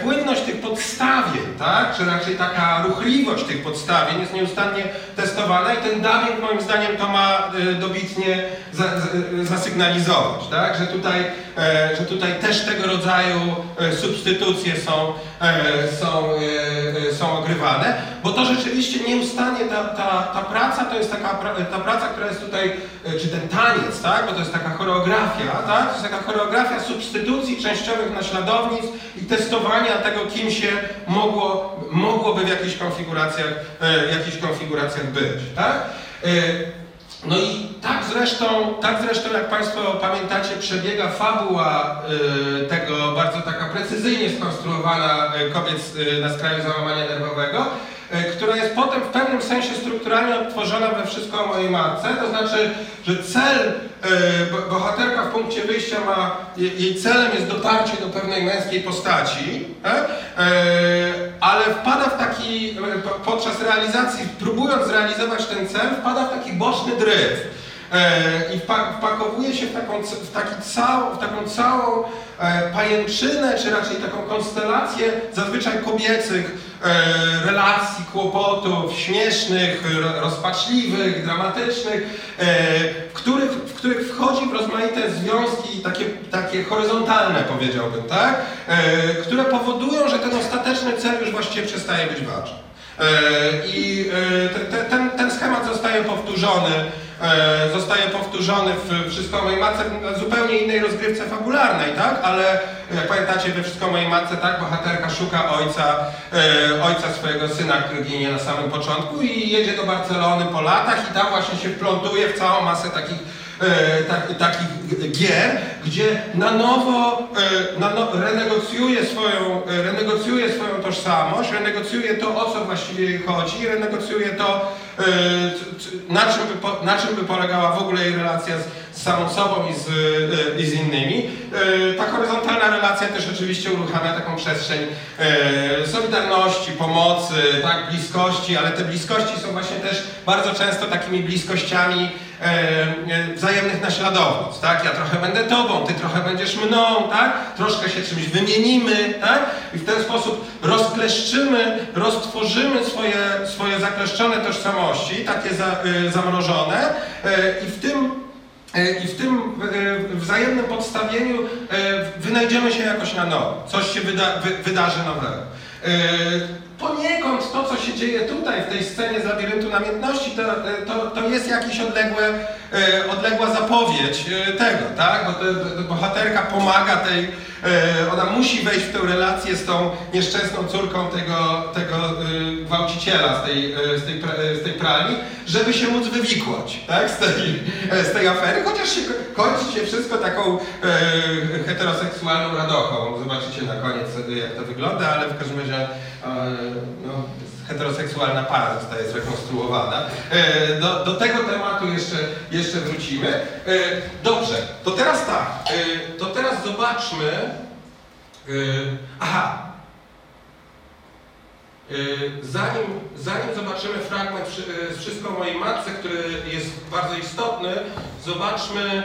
płynność tych podstawień, tak? Czy raczej taka ruchliwość tych podstawień jest nieustannie testowana i ten dubbing moim zdaniem to ma e, dobitnie za, zasygnalizować, tak? Że tutaj, e, że tutaj też tego rodzaju e, substytucje są, e, są, e, e, są ogrywane, bo to rzeczywiście nieustannie ta, ta, ta praca to jest taka ta praca, która jest tutaj, e, czy ten taniec, tak? Bo to jest taka choreografia, tak? To jest taka choreografia substytucji częściowych naśladownictw i testowania tego, kim się mogło, mogłoby w jakichś konfiguracjach, e, jakichś konfiguracjach być, tak? E, no i tak zresztą, tak zresztą jak Państwo pamiętacie, przebiega fabuła y, tego bardzo taka precyzyjnie skonstruowana kobiet na skraju załamania nerwowego, która jest potem w pewnym sensie strukturalnie odtworzona we wszystko o mojej matce, to znaczy, że cel, bo- bohaterka w punkcie wyjścia ma, jej celem jest dotarcie do pewnej męskiej postaci, e? E, ale wpada w taki, e, po- podczas realizacji, próbując zrealizować ten cel, wpada w taki boczny dryf. E, I wpa- wpakowuje się w taką, w taki cał, w taką całą e, pajęczynę, czy raczej taką konstelację zazwyczaj kobiecych e, relacji, kłopotów, śmiesznych, ro- rozpaczliwych, dramatycznych, w, których, w których wchodzi w rozmaite związki takie, takie horyzontalne, powiedziałbym, tak? Które powodują, że ten ostateczny cel już właściwie przestaje być ważny. I te, te, ten, ten schemat zostaje powtórzony, zostaje powtórzony w Wszystko mojej matce w zupełnie innej rozgrywce fabularnej, tak? Ale jak pamiętacie we Wszystko mojej matce, tak? Bohaterka szuka ojca, e, ojca swojego syna, który ginie na samym początku i jedzie do Barcelony po latach i tam właśnie się wplątuje w całą masę takich e, tak, takich gier, gdzie na nowo, e, na no, renegocjuje, swoją, e, renegocjuje swoją tożsamość, renegocjuje to, o co właściwie chodzi, renegocjuje to, e, na czym, by, na czym by polegała w ogóle jej relacja z, z samą sobą i z, e, i z innymi. E, Ta horyzontalna relacja też oczywiście uruchamia taką przestrzeń e, solidarności, pomocy, tak, bliskości, ale te bliskości są właśnie też bardzo często takimi bliskościami e, wzajemnych naśladownictw, tak? Ja trochę będę tobą, ty trochę będziesz mną, tak? Troszkę się czymś wymienimy, tak? I w ten sposób rozkleszczymy, roztworzymy swoje, swoje zakleszczone tożsamości, takie za, e, zamrożone e, i w tym E, I w tym e, wzajemnym podstawieniu e, wynajdziemy się jakoś na nowo. Coś się wyda, wy, wydarzy nowego. Poniekąd to, co się dzieje tutaj w tej scenie z labiryntu namiętności, to, e, to, to jest jakiś odległe, odległa zapowiedź e, tego, tak? Bo te, te bohaterka pomaga tej, ona musi wejść w tę relację z tą nieszczęsną córką tego, tego e, gwałciciela z tej, e, z, tej, e, z tej pralni, żeby się móc wywikłać, tak? Z tej, e, z tej afery, chociaż się ko- kończy się wszystko taką e, heteroseksualną radochą. Zobaczycie na koniec, e, jak to wygląda, ale w każdym razie e, no, heteroseksualna para zostaje zrekonstruowana. E, do, do tego tematu jeszcze, jeszcze wrócimy. E, dobrze, to teraz tak, e, to teraz zobaczmy. Aha, Zanim, zanim zobaczymy fragment Wszystko o mojej matce, który jest bardzo istotny, zobaczmy.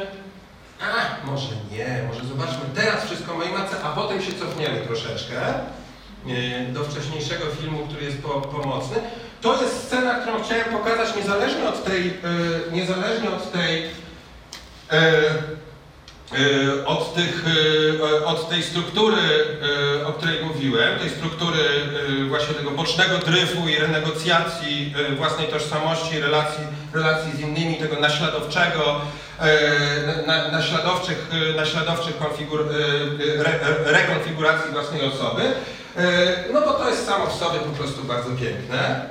A, może nie, może zobaczmy teraz Wszystko o mojej matce, a potem się cofniemy troszeczkę do wcześniejszego filmu, który jest po, pomocny. To jest scena, którą chciałem pokazać niezależnie od tej, y, niezależnie od tej Y, od, tych, od tej struktury, o której mówiłem, tej struktury właśnie tego bocznego dryfu i renegocjacji własnej tożsamości, relacji, relacji z innymi, tego naśladowczego, na, naśladowczych, naśladowczych konfigur, re, rekonfiguracji własnej osoby, no bo to jest samo w sobie po prostu bardzo piękne.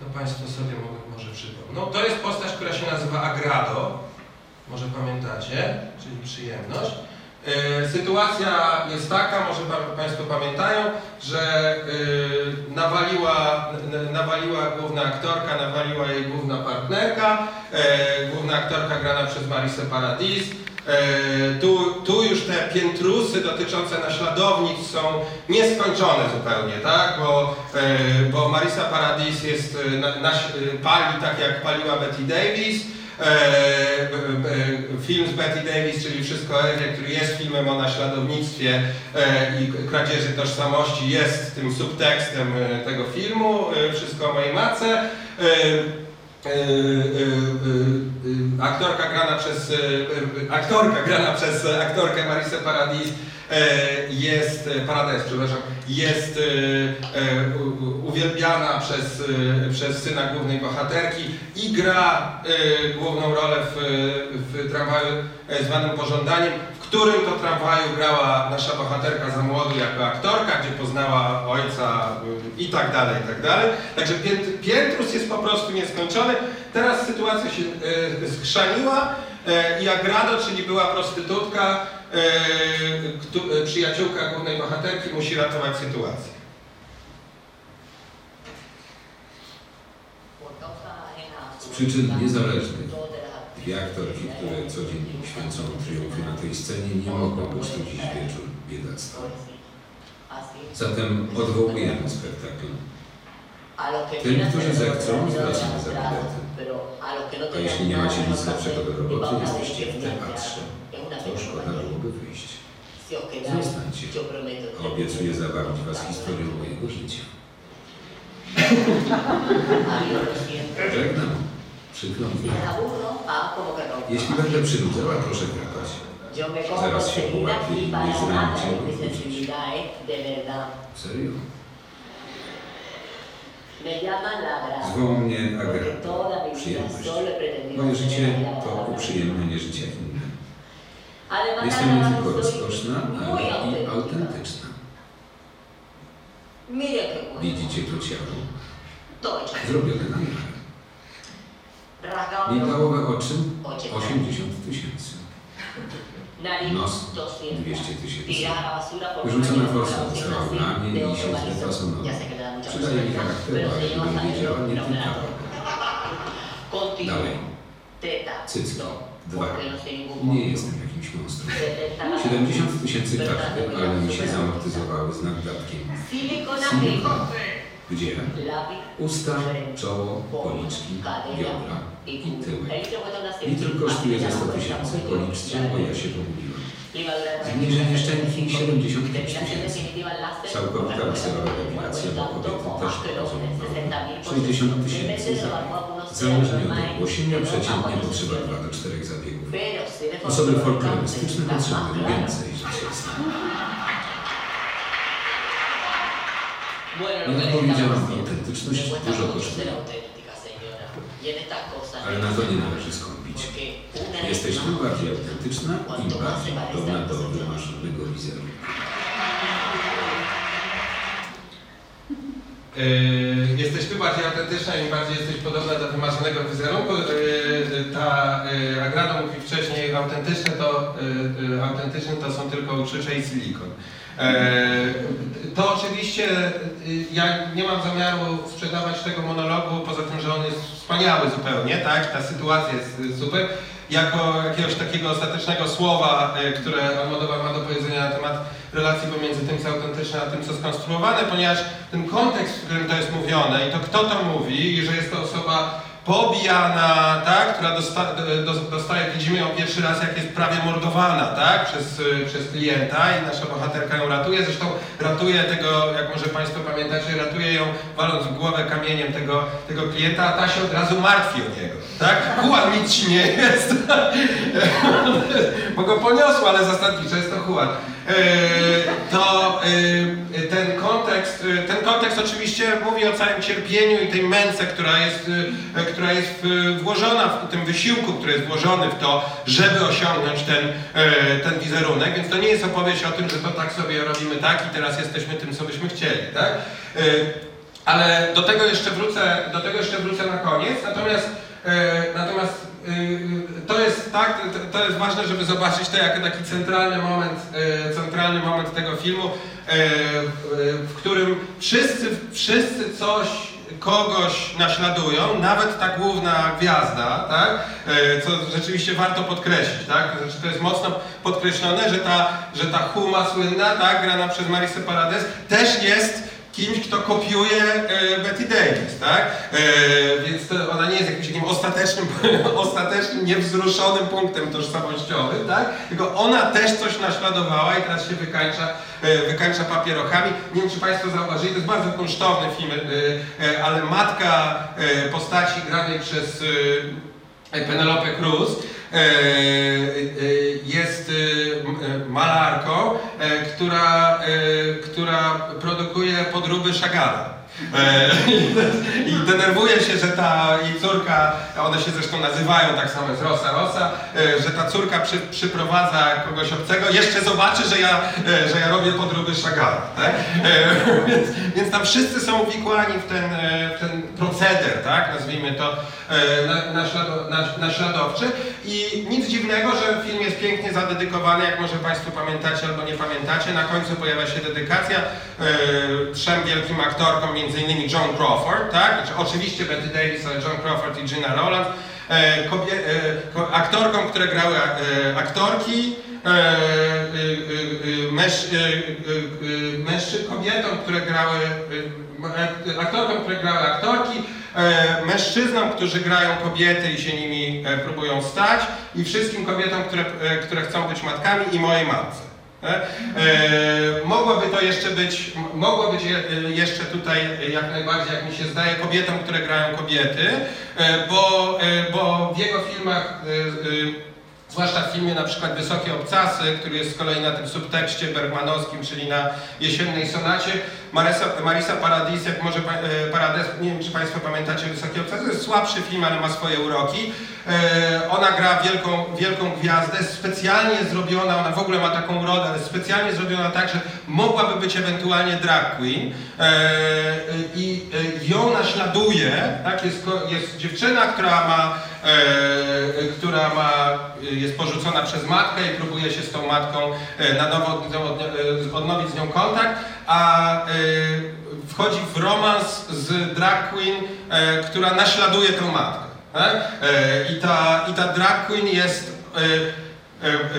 To Państwo sobie może przypomną. No, to jest postać, która się nazywa Agrado. Może pamiętacie, czyli przyjemność. E, Sytuacja jest taka, może pa- Państwo pamiętają, że e, nawaliła, nawaliła główna aktorka, nawaliła jej główna partnerka. E, Główna aktorka grana przez Marisę Paradis. E, Tu, tu już te piętrusy dotyczące naśladownictw są nieskończone zupełnie, tak? Bo, e, bo Marisa Paradis jest, e, pali tak jak paliła Betty Davis. Film z Betty Davis, czyli Wszystko Ewie, który jest filmem o naśladownictwie i kradzieży tożsamości, jest tym subtekstem tego filmu, Wszystko o mojej matce. E, e, e, aktorka grana przez aktorka grana przez aktorkę Marisę Paradis jest, Paradise, przepraszam, jest uwielbiana przez, przez syna głównej bohaterki i gra główną rolę w, w tramwaju zwanym Pożądaniem, którym to tramwaju grała nasza bohaterka za młodu jako aktorka, gdzie poznała ojca e, i tak dalej, i tak dalej. Także pięt, piętrus jest po prostu nieskończony. Teraz sytuacja się e, schrzaniła e, i Agrado, czyli była prostytutka, przyjaciółka głównej bohaterki musi ratować sytuację. Z przyczyn niezależnych dwie aktorki, które codziennie święcą triumfy na tej scenie, nie mogą być tu dziś wieczór biedactwa. Zatem odwołujemy spektakl. Tym, którzy zechcą, zwracamy za bilety. A jeśli nie macie nic lepszego do roboty, jesteście w teatrze. To szkoda byłoby wyjść. Zostańcie. Obiecuję zabawić Was historią mojego życia. Mi. Jeśli będę przynudzała, proszę wracać. Zaraz się połapię i nie znam cię Serio? Zwą Zwoł mnie Agata. Przyjemność. Moje życie to uprzyjemnienie życia innym. Jestem nie tylko rozkoszna, ale i autentyczna. Widzicie to ciało? Zrobione na miarę. Migdałowe oczy 80 tysięcy. Nos 200 tysięcy. Wyrzucona forsa została w ramię i się zrefasonował. Przydaje mi charakteru, ale gdybym wiedziała, nie tykała. Dalej. Cycki. Dwa. Nie jestem jakimś monstrum. 70 tysięcy każdy, ale mi się zamortyzowały z naddatkiem. Silikon. Gdzie? Usta, czoło, policzki, biodra i tyłek. Litr kosztuje ze 100 tysięcy. Policzcie, bo ja się pogubiłem. Meses, szczęki 75.000. 75 Depilación tysięcy. Całkowita laserowa depilacja dla kobiety też más que los rozumiem. 60.000 por 60 Depende tysięcy za. Zależnie od ogłoszenia przeciętnie potrzeba decisiones. 2 do 4 zabiegów. Osoby folklorystyczne potrzebują więcej rzeczywistości. Powiedziałam, estamos diciendo, autentyczność dużo kosztuje. cosas Ale na to nie należy skąpić. Jesteś tym bardziej autentyczna, im bardziej podobna do wymarzonego wizerunku. Yy, Jesteś ty bardziej autentyczna, im bardziej jesteś podobna do wymarzonego wizerunku. Yy, Ta yy, Agrado mówi wcześniej, autentyczne to, yy, autentyczne to są tylko uczucia i silikon. To oczywiście yy, ja nie mam zamiaru sprzedawać tego monologu, poza tym, że on jest wspaniały zupełnie, tak? Ta sytuacja jest yy, super. Jako jakiegoś takiego ostatecznego słowa, yy, które Almodovar ma do powiedzenia na temat relacji pomiędzy tym, co autentyczne, a tym, co skonstruowane, ponieważ ten kontekst, w którym to jest mówione i to kto to mówi i że jest to osoba pobijana, tak, która dosta, do, dostaje, widzimy ją pierwszy raz, jak jest prawie mordowana, tak, przez, y, przez klienta i nasza bohaterka ją ratuje, zresztą ratuje tego, jak może Państwo pamiętacie, ratuje ją waląc w głowę kamieniem tego, tego klienta, a ta się od razu martwi o niego, tak, Juan nic nie jest, bo go poniosło, ale zasadniczo jest to Juan. E, to e, ten kontekst, e, ten kontekst oczywiście mówi o całym cierpieniu i tej męce, która jest, która jest włożona w tym wysiłku, który jest włożony w to, żeby osiągnąć ten, ten wizerunek, więc to nie jest opowieść o tym, że to tak sobie robimy tak i teraz jesteśmy tym, co byśmy chcieli, tak? Ale do tego jeszcze wrócę, do tego jeszcze wrócę na koniec, natomiast, natomiast to jest tak, to- jest ważne, żeby zobaczyć to jako taki centralny moment, e, centralny moment tego filmu, w którym wszyscy, wszyscy coś, kogoś naśladują, nawet ta główna gwiazda, tak? Co rzeczywiście warto podkreślić, tak? Znaczy, to jest mocno podkreślone, że ta, że ta Huma słynna, tak, grana przez Marisę Parades, też jest kimś, kto kopiuje e, Betty Davis, tak? E, więc to ona nie jest jakimś takim ostatecznym, ostatecznym, niewzruszonym punktem tożsamościowym, tak? Tylko ona też coś naśladowała i teraz się wykańcza, e, wykańcza papierochami. Nie wiem, czy Państwo zauważyli, to jest bardzo kunsztowny film, ale matka postaci granej przez Penelope Cruz jest e, m- e, malarką, e, która, e, która produkuje podróby Chagalla. E, I denerwuje się, że ta jej córka, one się zresztą nazywają tak samo, jest Rosa Rosa, e, że ta córka przy, przyprowadza kogoś obcego, jeszcze zobaczy, że ja, e, że ja robię podróby Chagalla. Tak? E, Więc, więc tam wszyscy są uwikłani w ten, e, w ten proceder, tak? nazwijmy to e, na- naślado- na- naśladowczy. I nic dziwnego, że film jest pięknie zadedykowany, jak może Państwo pamiętacie albo nie pamiętacie. Na końcu pojawia się dedykacja e, trzem wielkim aktorkom, innymi John Crawford, tak? Znaczy, oczywiście Betty Davis, ale John Crawford i Gina Rowland. E, aktorkom, które grały aktorki, męż, mężczy, kobietom, które grały, aktorkom, które grały aktorki, e, mężczyznom, którzy grają kobiety i się nimi e, próbują stać i wszystkim kobietom, które, e, które chcą być matkami i mojej matce. E, e, mogłoby to jeszcze być, mogło być je, e, jeszcze tutaj e, jak najbardziej, jak mi się zdaje, kobietom, które grają kobiety, e, bo, e, bo w jego filmach e, e, Zwłaszcza w filmie na przykład Wysokie Obcasy, który jest z kolei na tym subtekście bergmanowskim, czyli na jesiennej sonacie. Marisa, Marisa Paradis, jak może e, Parades, nie wiem czy Państwo pamiętacie Wysokie Obcasy, to jest słabszy film, ale ma swoje uroki. E, Ona gra wielką, wielką gwiazdę, specjalnie zrobiona, ona w ogóle ma taką urodę, ale specjalnie zrobiona tak, że mogłaby być ewentualnie drag queen. E, I ją naśladuje, tak, jest, jest dziewczyna, która ma, która ma, jest porzucona przez matkę i próbuje się z tą matką na nowo od- od- odnowić z nią kontakt, a wchodzi w romans z drag queen, e, która naśladuje tę matkę. Tak? E, I, ta, I ta drag queen jest e, e,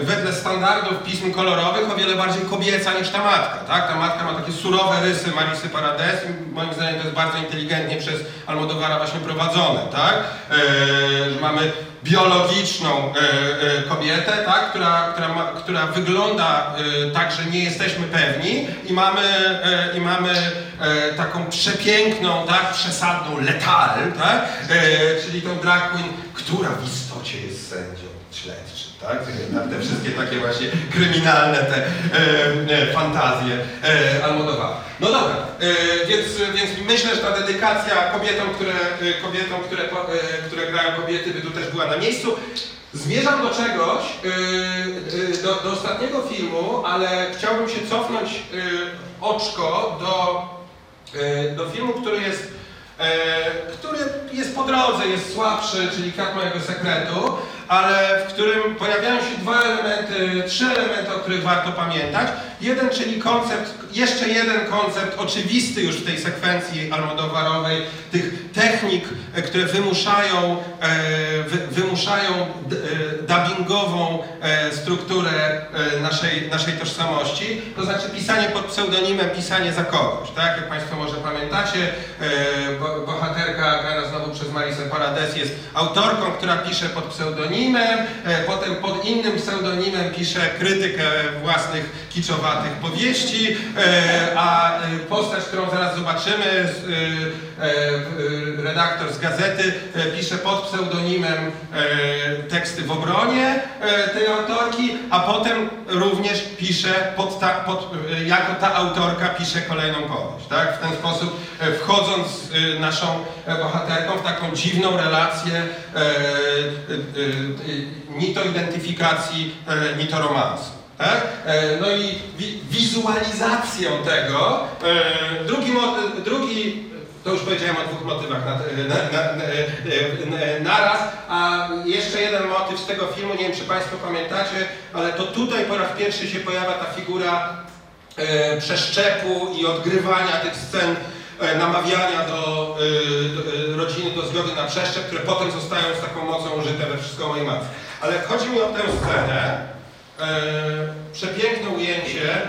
wedle standardów pism kolorowych o wiele bardziej kobieca niż ta matka, tak? Ta matka ma takie surowe rysy Marisy Paredes i moim zdaniem to jest bardzo inteligentnie przez Almodovara właśnie prowadzone, tak? E, że mamy biologiczną e, e, kobietę, tak? która, która, ma, która wygląda e, tak, że nie jesteśmy pewni i mamy, e, i mamy e, taką przepiękną, tak? przesadną letal, tak? e, czyli tą drag queen, która w istocie jest sędzią śledczym. Tak? Te, te wszystkie takie właśnie kryminalne te e, e, fantazje e, Almodovara. No dobra, e, więc, więc myślę, że ta dedykacja kobietom, które, e, kobietom, które, e, które grają kobiety, by tu też była na miejscu. Zmierzam do czegoś, e, do, do ostatniego filmu, ale chciałbym się cofnąć oczko do, do filmu, który jest, który jest po drodze, jest słabszy, czyli Kwiat mojego sekretu, ale w którym pojawiają się dwa elementy, trzy elementy, o których warto pamiętać. Jeden, czyli koncept, jeszcze jeden koncept oczywisty już w tej sekwencji almodowarowej, tych technik, e, które wymuszają, e, wy, wymuszają e, dubbingową strukturę naszej, naszej tożsamości, to znaczy pisanie pod pseudonimem, pisanie za kogoś, tak? Jak Państwo może pamiętacie, bo, bohaterka grana znowu przez Marisę Paredes jest autorką, która pisze pod pseudonimem, potem pod innym pseudonimem pisze krytykę własnych kiczowatych powieści, e, a e, postać, którą zaraz zobaczymy, z, e, redaktor z gazety, pisze pod pseudonimem teksty w obronie tej autorki, a potem również pisze pod ta, pod, jako ta autorka pisze kolejną powieść. Tak? W ten sposób wchodząc e, naszą bohaterką w taką dziwną relację ni to identyfikacji, ni to romansu. Tak? E, No i wi wizualizacją tego, e, drugi, drugi, to już powiedziałem o dwóch motywach na, na, na, na, naraz, a jeszcze jeden motyw z tego filmu, nie wiem czy Państwo pamiętacie, ale to tutaj po raz pierwszy się pojawia ta figura e, przeszczepu i odgrywania tych scen namawiania do, rodziny do zgody na przeszczep, które potem zostają z taką mocą użyte we wszystko mojej matce. Ale chodzi mi o tę scenę, przepiękne ujęcie,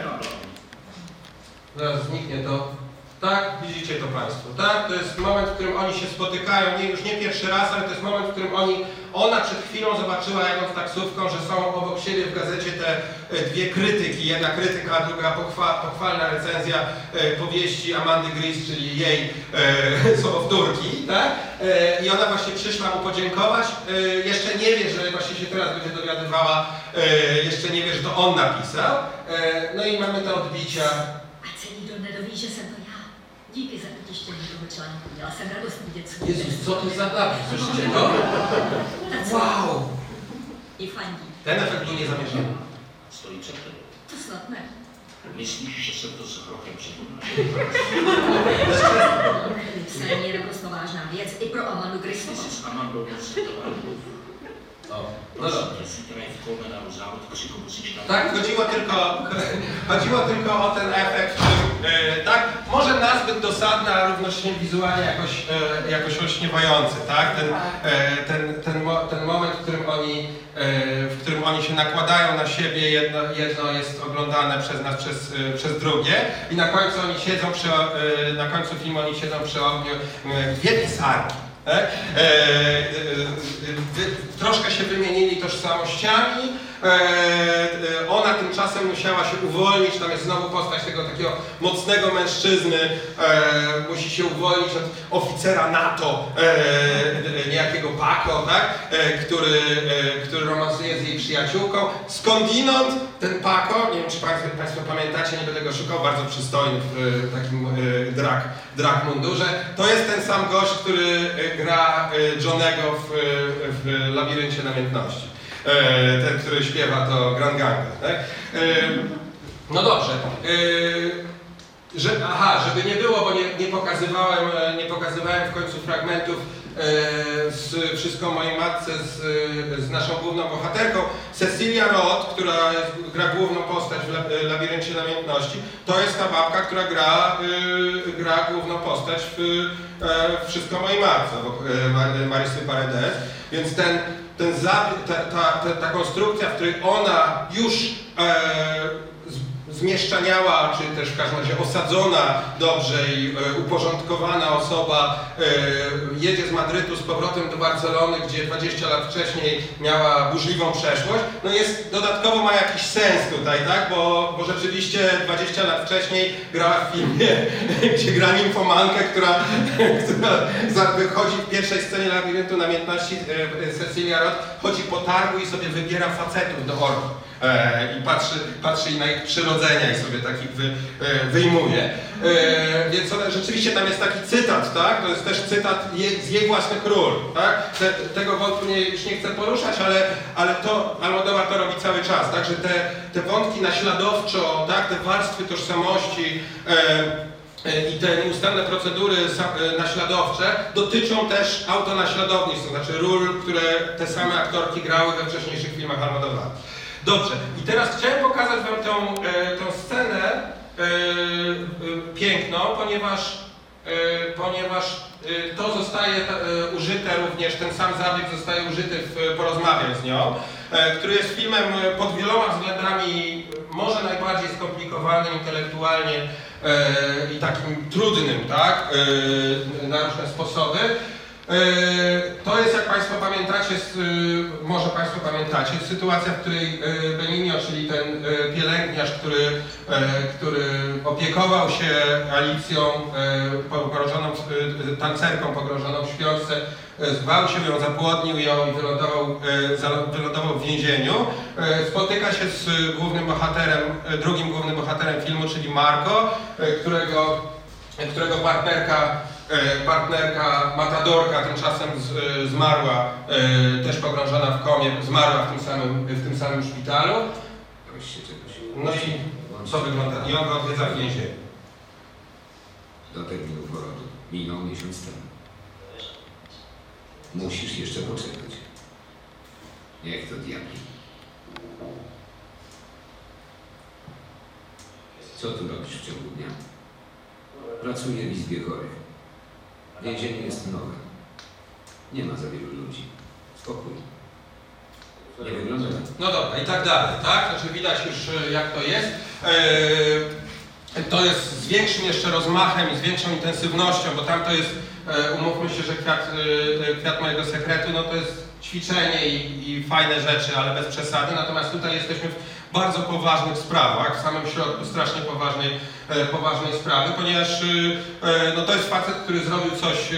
zaraz zniknie to, tak, widzicie to Państwo, tak, to jest moment, w którym oni się spotykają, nie, już nie pierwszy raz, ale to jest moment, w którym oni, ona przed chwilą zobaczyła jadąc taksówką, że są obok siebie w gazecie te e, dwie krytyki, jedna krytyka, a druga pochwa, pochwalna recenzja e, powieści Amandy Gris, czyli jej e, tak, e, i ona właśnie przyszła mu podziękować, e, jeszcze nie wie, że właśnie się teraz będzie dowiadywała, e, jeszcze nie wie, że to on napisał, e, no i mamy te odbicia, A celý dom Díky za vytištění toho článku. Měla jsem radost vidět svůj Jezus, co to za napis? Słyszycie to? Tak co? Wow! I fandí. ten efekt był niezamierzony. Stojí před tebou. To snad ne. Myslíš, že jsem to s rokem připomněl? Psaní je naprosto vážná věc i pro Amandu Ty Gristovou. jsi s Amandou no tam. Tak, chodziło tylko, chodziło tylko o ten efekt, e, tak, może nazbyt dosadny, a równocześnie wizualnie jakoś, e, jakoś olśniewający, tak, ten, e, ten, ten, mo, ten moment, w którym oni, e, w którym oni się nakładają na siebie, jedno, jedno jest oglądane przez nas, przez, e, przez drugie i na końcu oni siedzą przy, e, na końcu filmu oni siedzą przy ogniu, e, dwie pisarki. E, e, e, troszkę się wymienili tożsamościami. E, e, ona tymczasem musiała się uwolnić. Tam jest znowu postać tego takiego mocnego mężczyzny. E, musi się uwolnić od oficera NATO, niejakiego Paco, tak? który, który romansuje z jej przyjaciółką. Skądinąd ten Paco, nie wiem czy Państwo, państwo pamiętacie, nie będę go szukał, bardzo przystojny w takim drag, drag mundurze. To jest ten sam gość, który gra Johnego w, w Labiryncie Namiętności. E, ten, który śpiewa to Grand Ganga, tak? E, no dobrze. E, że, aha, żeby nie było, bo nie, nie, pokazywałem, nie pokazywałem w końcu fragmentów z Wszystko mojej matce z, z naszą główną bohaterką. Cecilia Roth, która gra główną postać w La- Labiryncie Namiętności, to jest ta babka, która gra, gra główną postać w, Wszystko mojej matce, Marysy Paredes. Więc ten ten zabieg, ta, ta, ta, ta konstrukcja, w której ona już e, zmieszczaniała, czy też w każdym razie osadzona dobrze i e, uporządkowana osoba e, jedzie z Madrytu z powrotem do Barcelony, gdzie 20 lat wcześniej miała burzliwą przeszłość, no jest, dodatkowo ma jakiś sens tutaj, tak, bo, bo rzeczywiście 20 lat wcześniej grała w filmie, gdzie gra nimfomankę, która, która wychodzi w pierwszej scenie labiryntu namiętności e, Cecilia Roth, chodzi po targu i sobie wybiera facetów do orgi. E, I patrzy, patrzy na ich przyrodzenia i sobie takich wy, e, wyjmuje. E, więc rzeczywiście tam jest taki cytat, tak? To jest też cytat z jej własnych ról, tak? Te, tego wątku nie, już nie chcę poruszać, ale, ale to Almodovar to robi cały czas, tak? Że te, te wątki naśladowczo, tak? Te warstwy tożsamości, e, i te nieustanne procedury naśladowcze dotyczą też autonaśladownictw, to znaczy ról, które te same aktorki grały we wcześniejszych filmach Almodovara. Dobrze, i teraz chciałem pokazać Wam tą, e, tą scenę e, e, piękną, ponieważ, ponieważ to zostaje użyte również, ten sam zabieg zostaje użyty w Porozmawiaj z nią, który jest filmem pod wieloma względami może najbardziej skomplikowanym intelektualnie i takim trudnym, tak, na różne sposoby. E, To jest, jak Państwo pamiętacie, y, może Państwo pamiętacie, sytuacja, w której e, Benigno, czyli ten e, pielęgniarz, który, e, który opiekował się Alicją, e, pogrążoną, e, tancerką pogrążoną w śpiączce, e, zgwałcił ją, zapłodnił ją i wylądował, e, wylądował w więzieniu. E, Spotyka się z głównym bohaterem, e, drugim głównym bohaterem filmu, czyli Marco, e, którego, którego partnerka E, partnerka Matadorka tymczasem z, e, zmarła, e, też pogrążona w komie, zmarła w tym samym, w tym samym szpitalu. No i co wygląda? I on go odwiedza w więzieniu. Do terminu porodu minął miesiąc temu. Musisz jeszcze poczekać. Niech to diabli. Co tu robisz w ciągu dnia? Pracuję w izbie chorych. Więzienie jest nowe. Nie ma za wielu ludzi. Spokój. Nie wygląda No dobra, i tak dalej, tak? Znaczy widać już e, jak to jest. E, To jest z większym jeszcze rozmachem i z większą intensywnością, bo tam to jest, e, umówmy się, że kwiat, e, kwiat mojego sekretu, no to jest ćwiczenie i, i fajne rzeczy, ale bez przesady. Natomiast tutaj jesteśmy w bardzo poważnych sprawach, w samym środku strasznie poważnej, poważnej sprawy, ponieważ e, e, no to jest facet, który zrobił coś e,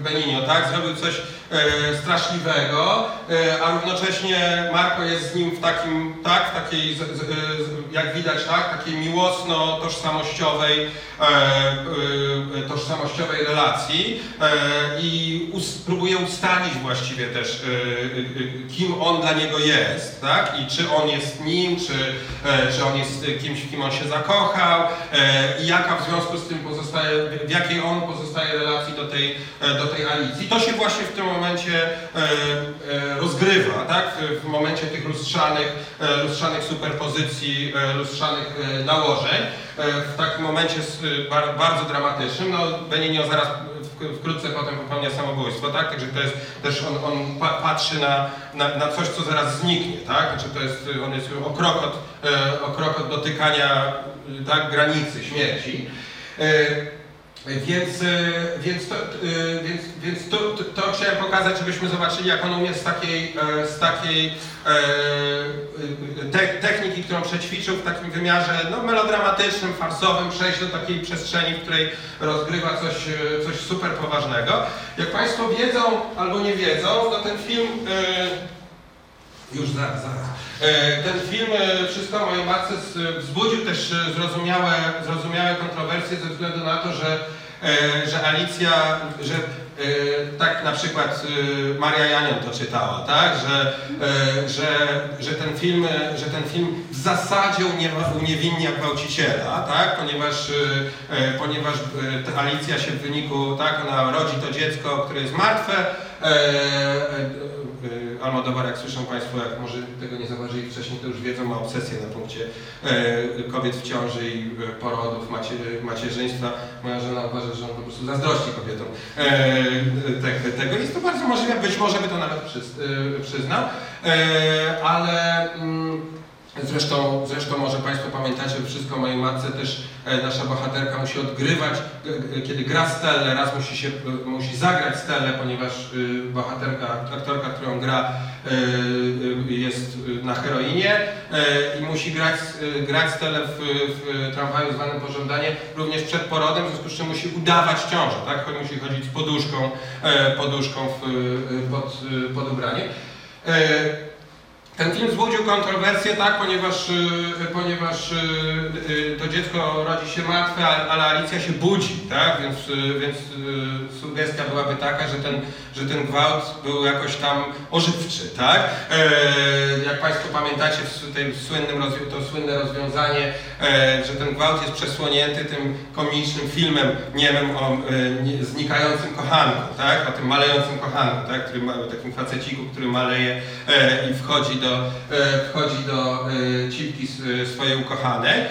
Benigno, tak? Zrobił coś e, straszliwego, e, a równocześnie Marco jest z nim w takim, tak, w takiej, jak widać, tak, takiej miłosno-tożsamościowej e, e, tożsamościowej relacji e, i próbuje ustalić właściwie też, e, e, kim on dla niego jest, tak, i czy on jest nim, czy, e, czy on jest kimś, w kim on się zakochał e, i jaka w związku z tym pozostaje, w jakiej on pozostaje relacji do tej, e, do tej Alicji. To się właśnie w tym momencie e, e, rozgrywa, tak? W, momencie tych lustrzanych, e, lustrzanych superpozycji, e, lustrzanych e, nałożeń. E, w takim momencie bardzo dramatycznym. No, Benigno zaraz wkrótce potem popełnia samobójstwo, tak? Także to jest też on, on pa, patrzy na, na, na coś, co zaraz zniknie, tak? Znaczy to jest, on jest o krok od, e, o krok od dotykania e, tak, granicy śmierci. E, więc, e, więc, to, e, więc, więc to, to, to chciałem pokazać, żebyśmy zobaczyli, jak on umie z takiej, z takiej te, techniki, którą przećwiczył w takim wymiarze no, melodramatycznym, farsowym, przejść do takiej przestrzeni, w której rozgrywa coś, coś super poważnego. Jak Państwo wiedzą albo nie wiedzą, no ten film... Już zaraz, zaraz. E, Ten film e, Wszystko o mojej matce wzbudził też e, zrozumiałe, zrozumiałe kontrowersje ze względu na to, że, że Alicja, że tak na przykład Maria Janion to czytała, tak? Że, że, że, ten film, że ten film w zasadzie uniewinnia gwałciciela, tak? Ponieważ, ponieważ Alicja się w wyniku, tak, ona rodzi to dziecko, które jest martwe, Almodovar, jak słyszą Państwo, jak może tego nie zauważyli wcześniej, to już wiedzą, ma obsesję na punkcie e, kobiet w ciąży i e, porodów, macie, macierzyństwa. Moja żona uważa, że on po prostu zazdrości kobietom te, tego. Jest to bardzo możliwe, być może by to nawet przyz, przyznał, ale mm, Zresztą, zresztą może Państwo pamiętacie, wszystko o mojej matce też e, nasza bohaterka musi odgrywać, kiedy gra Stellę, raz musi się, e, musi zagrać Stellę, ponieważ e, bohaterka, aktorka, którą gra jest na heroinie i musi grać, grać Stellę w, w tramwaju zwanym Pożądanie również przed porodem, w związku z czym musi udawać ciążę, tak? Musi chodzić z poduszką, poduszką w, pod, pod ubraniem. Ten film wzbudził kontrowersję, tak, ponieważ, y, ponieważ y, y, to dziecko rodzi się martwe, ale Alicja się budzi, tak, więc, więc sugestia byłaby taka, że ten, że ten gwałt był jakoś tam ożywczy, tak. E, jak Państwo pamiętacie, w tej słynnym to słynne rozwiązanie, e, że ten gwałt jest przesłonięty tym komicznym filmem niemym o e, znikającym kochanku, tak, o tym malejącym kochanku, tak, który ma, takim faceciku, który maleje i wchodzi e, wchodzi do e, cipki s- swojej ukochanej e,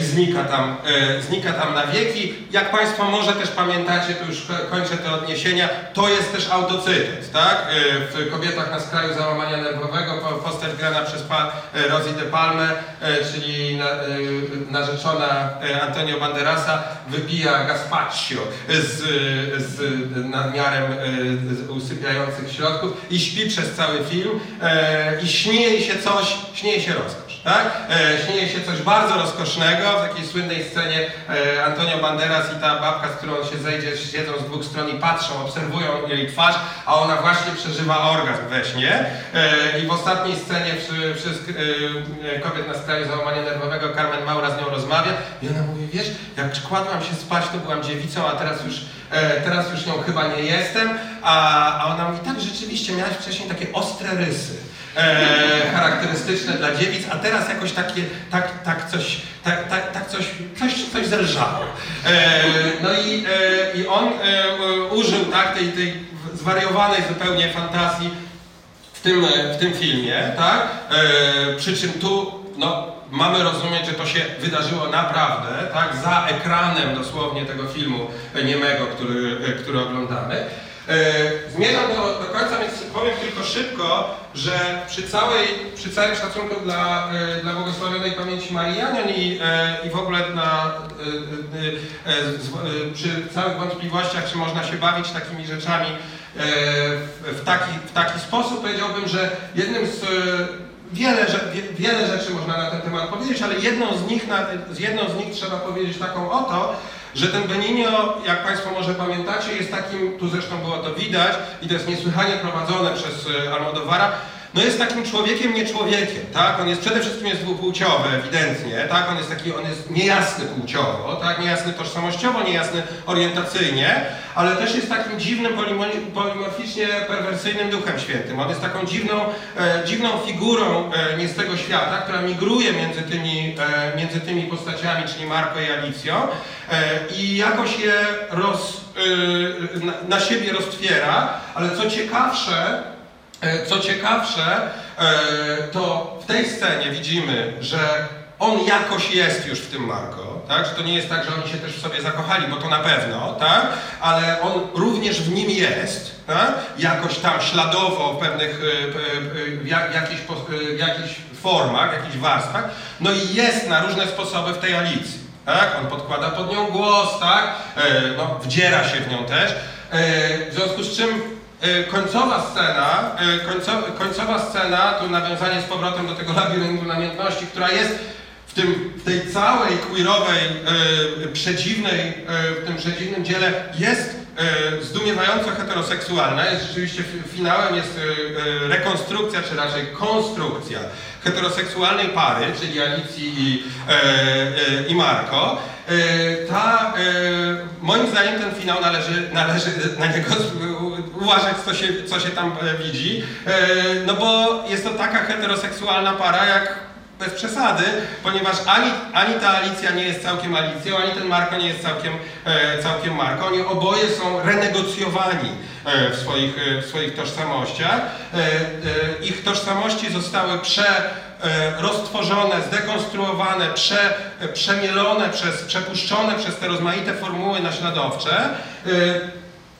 i znika tam, e, znika tam na wieki. Jak Państwo może też pamiętacie, to już ko- kończę te odniesienia, to jest też autocytet, tak? E, W Kobietach na skraju załamania nerwowego po- postać grana przez pa, e, Rosie de Palme, e, czyli na, e, narzeczona e, Antonio Banderasa, wypija gazpacho z, z nadmiarem e, usypiających środków i śpi przez cały film e, i śni jej się coś, śni jej się rozkosz, tak? E, śni jej się coś bardzo rozkosznego, w takiej słynnej scenie e, Antonio Banderas i ta babka, z którą on się zejdzie, siedzą z dwóch stron i patrzą, obserwują jej twarz, a ona właśnie przeżywa orgazm we śnie e, i w ostatniej scenie przy, przy kobiet na skraju załamania nerwowego Carmen Maura z nią rozmawia i ona mówi, wiesz, jak kładłam się spać, to byłam dziewicą, a teraz już, teraz już nią chyba nie jestem, a, a ona mówi, tak, rzeczywiście, miałaś wcześniej takie ostre rysy. E, charakterystyczne dla dziewic, a teraz jakoś takie, tak, tak coś, tak, tak, tak coś, coś, coś zelżało. E, no i, e, i on e, użył tak, tej, tej zwariowanej zupełnie fantazji w tym, e, w tym filmie, tak? E, przy czym tu no, mamy rozumieć, że to się wydarzyło naprawdę, tak? Za ekranem dosłownie tego filmu niemego, który, e, który oglądamy. E, zmierzam do, do końca, więc powiem tylko szybko, że przy, całej, przy całym szacunku dla, e, dla błogosławionej pamięci Marianian i, e, i w ogóle na, przy całych wątpliwościach, czy można się bawić takimi rzeczami w, taki, w taki sposób, powiedziałbym, że jednym z Wiele, wiele rzeczy można na ten temat powiedzieć, ale jedną z nich, jedną z nich trzeba powiedzieć taką oto, że ten Benigno, jak Państwo może pamiętacie, jest takim, tu zresztą było to widać i to jest niesłychanie prowadzone przez e, Almodovara, no jest takim człowiekiem, nie człowiekiem, tak? On jest przede wszystkim jest dwupłciowy, ewidentnie, tak? On jest taki, on jest niejasny płciowo, tak? Niejasny tożsamościowo, niejasny orientacyjnie, ale też jest takim dziwnym, polimo- polimorficznie perwersyjnym duchem świętym. On jest taką dziwną, e, dziwną figurą e, nie z tego świata, która migruje między tymi, e, między tymi postaciami, czyli Marco i Alicją e, i jakoś je roz, e, na, na siebie roztwiera, ale co ciekawsze, Co ciekawsze, e, to w tej scenie widzimy, że on jakoś jest już w tym Marko, tak? Że to nie jest tak, że oni się też w sobie zakochali, bo to na pewno, tak? Ale on również w nim jest, tak? Jakoś tam śladowo w pewnych, e, e, w jak- jakichś, e, w jakichś formach, jakichś warstwach, no i jest na różne sposoby w tej Alicji, tak? On podkłada pod nią głos, tak? E, No, wdziera się w nią też. E, W związku z czym E, Końcowa scena, e, końcowa, końcowa scena, tu nawiązanie z powrotem do tego labiryntu namiętności, która jest w, tym, w tej całej queerowej, e, przedziwnej, e, w tym przedziwnym dziele jest e, zdumiewająco heteroseksualna. Jest rzeczywiście fi- finałem jest e, e, rekonstrukcja, czy raczej konstrukcja heteroseksualnej pary, czyli Alicji i, e, e, i Marco. E, ta, e, moim zdaniem ten finał należy, należy na niego uważać, co się, co się tam e, widzi, no bo jest to taka heteroseksualna para, jak bez przesady, ponieważ ani, ani ta Alicja nie jest całkiem Alicją, ani ten Marko nie jest całkiem, całkiem Marko. Oni oboje są renegocjowani w swoich, w swoich tożsamościach. Ich tożsamości zostały prze roztworzone, zdekonstruowane, prze, e, przemielone, przez, przepuszczone przez te rozmaite formuły naśladowcze.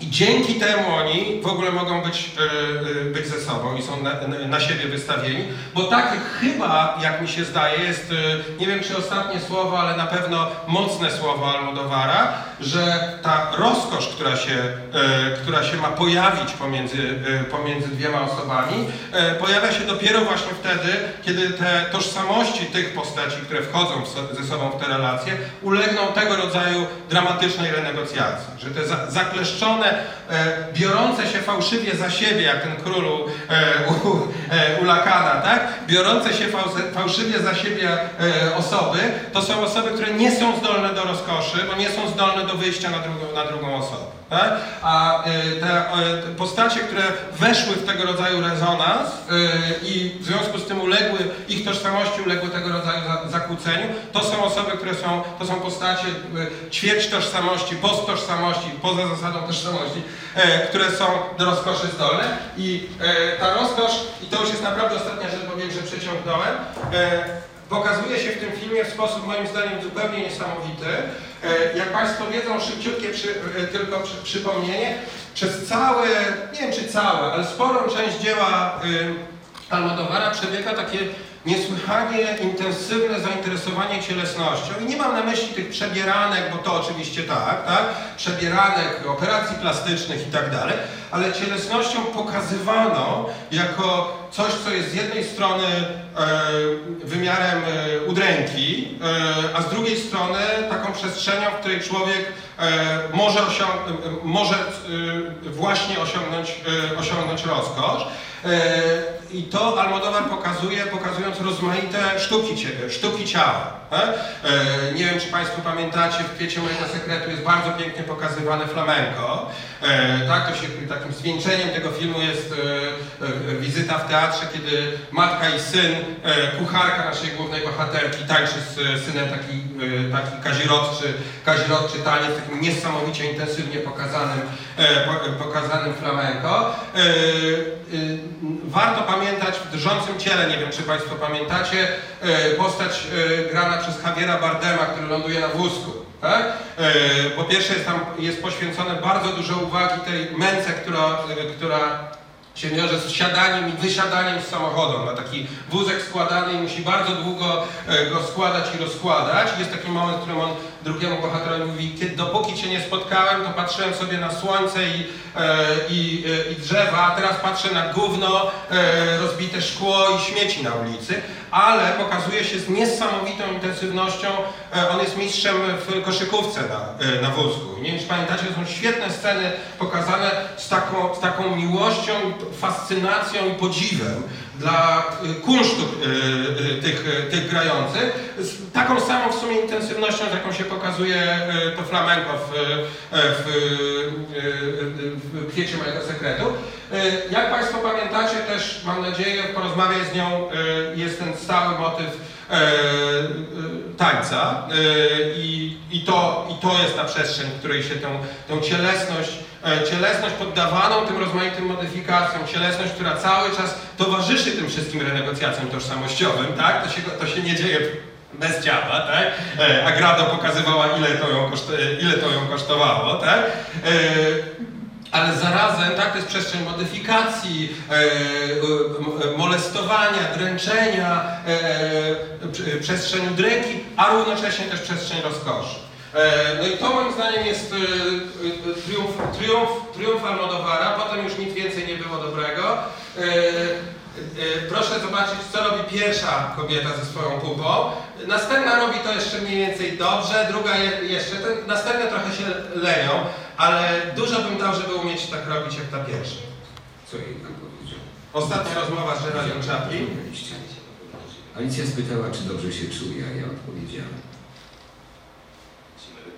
I dzięki temu oni w ogóle mogą być, e, e, być ze sobą i są na, na- siebie wystawieni, bo takie chyba, jak mi się zdaje, jest, e, nie wiem czy ostatnie słowo, ale na pewno mocne słowo Almodovara, że ta rozkosz, która się, która się ma pojawić pomiędzy, pomiędzy dwiema osobami, pojawia się dopiero właśnie wtedy, kiedy te tożsamości tych postaci, które wchodzą ze sobą w te relacje, ulegną tego rodzaju dramatycznej renegocjacji. Że te za, zakleszczone, e, biorące się fałszywie za siebie, jak ten królu e, u, e, u Lakana, tak? Biorące się fałszywie za siebie osoby, to są osoby, które nie są zdolne do rozkoszy, bo nie są zdolne do wyjścia na drugą, na drugą osobę. Tak? A e, te, postacie, które weszły w tego rodzaju rezonans e, i w związku z tym uległy, ich tożsamości uległy tego rodzaju za, zakłóceniu, to są osoby, które są, to są postacie e, ćwierć tożsamości, post tożsamości, poza zasadą tożsamości, e, które są do rozkoszy zdolne i e, ta rozkosz, i to już jest naprawdę ostatnia rzecz, bo wiem, że przeciągnąłem, e, pokazuje się w tym filmie w sposób moim zdaniem zupełnie niesamowity. E, Jak Państwo wiedzą, szybciutkie przy, e, tylko przy, przypomnienie, przez całe, nie wiem czy całe, ale sporą część dzieła y, Almodovara przebiega takie niesłychanie intensywne zainteresowanie cielesnością. I nie mam na myśli tych przebieranek, bo to oczywiście tak, tak? Przebieranek, operacji plastycznych i tak dalej, ale cielesnością pokazywaną jako coś, co jest z jednej strony e, wymiarem e, udręki, e, a z drugiej strony taką przestrzenią, w której człowiek może, może właśnie osiągnąć, osiągnąć rozkosz. I to Almodovar pokazuje, pokazując rozmaite sztuki, cie- sztuki ciała. E, Nie wiem, czy Państwo pamiętacie, w Kwiecie Mojego Sekretu jest bardzo pięknie pokazywane flamenko. E, Tak, to się, takim zwieńczeniem tego filmu jest e, wizyta w teatrze, kiedy matka i syn, kucharka naszej głównej bohaterki tańczy z synem taki, taki kazirodczy, kazirodczy taniec, takim niesamowicie intensywnie pokazanym, e, po- pokazanym flamenko. E, e, Warto pamiętać w drżącym ciele, nie wiem czy Państwo pamiętacie, e, postać grana przez Javiera Bardema, który ląduje na wózku. Tak? Po pierwsze jest tam jest poświęcone bardzo dużo uwagi tej męce, która, która wiąże z siadaniem i wysiadaniem z samochodu. Ma taki wózek składany i musi bardzo długo e, go składać i rozkładać. Jest taki moment, w którym on drugiemu bohaterowi mówi, kiedy dopóki Cię nie spotkałem, to patrzyłem sobie na słońce i, e, i, e, i drzewa, a teraz patrzę na gówno, rozbite szkło i śmieci na ulicy, ale pokazuje się z niesamowitą intensywnością, e, on jest mistrzem w koszykówce na, e, na wózku. Nie wiem, czy pamiętacie, to są świetne sceny pokazane z taką, z taką miłością, fascynacją i podziwem dla y, kunsztu tych, tych grających, z taką samą w sumie intensywnością, z jaką się pokazuje to flamenko w, w, y, w kwiecie mojego sekretu. Jak Państwo pamiętacie też, mam nadzieję, porozmawiać z nią, jest ten stały motyw e, e, tańca e, i, i, to, i to jest ta przestrzeń, w której się tę, tę cielesność, cielesność poddawaną tym rozmaitym modyfikacjom, cielesność, która cały czas towarzyszy tym wszystkim renegocjacjom tożsamościowym, tak? To się, to się nie dzieje bez ciała, tak? Agrado pokazywała, ile to ją, koszt, ile to ją kosztowało, tak? E, ale zarazem, tak, to jest przestrzeń modyfikacji, e, e, molestowania, dręczenia, e, prze- przestrzeń udręki, a równocześnie też przestrzeń rozkoszy. E, no i to moim zdaniem jest e, e, triumf, triumf, triumf Almodovara, potem już nic więcej nie było dobrego. E, Proszę zobaczyć, co robi pierwsza kobieta ze swoją pupą. Następna robi to jeszcze mniej więcej dobrze, druga je, jeszcze, ten, następne trochę się lenią, ale dużo bym dał, żeby umieć tak robić jak ta pierwsza. Co jej tam powiedział? Ostatnia rozmowa z Geraldem Chaplin. Alicja spytała, czy dobrze się czuje, a ja odpowiedziałem.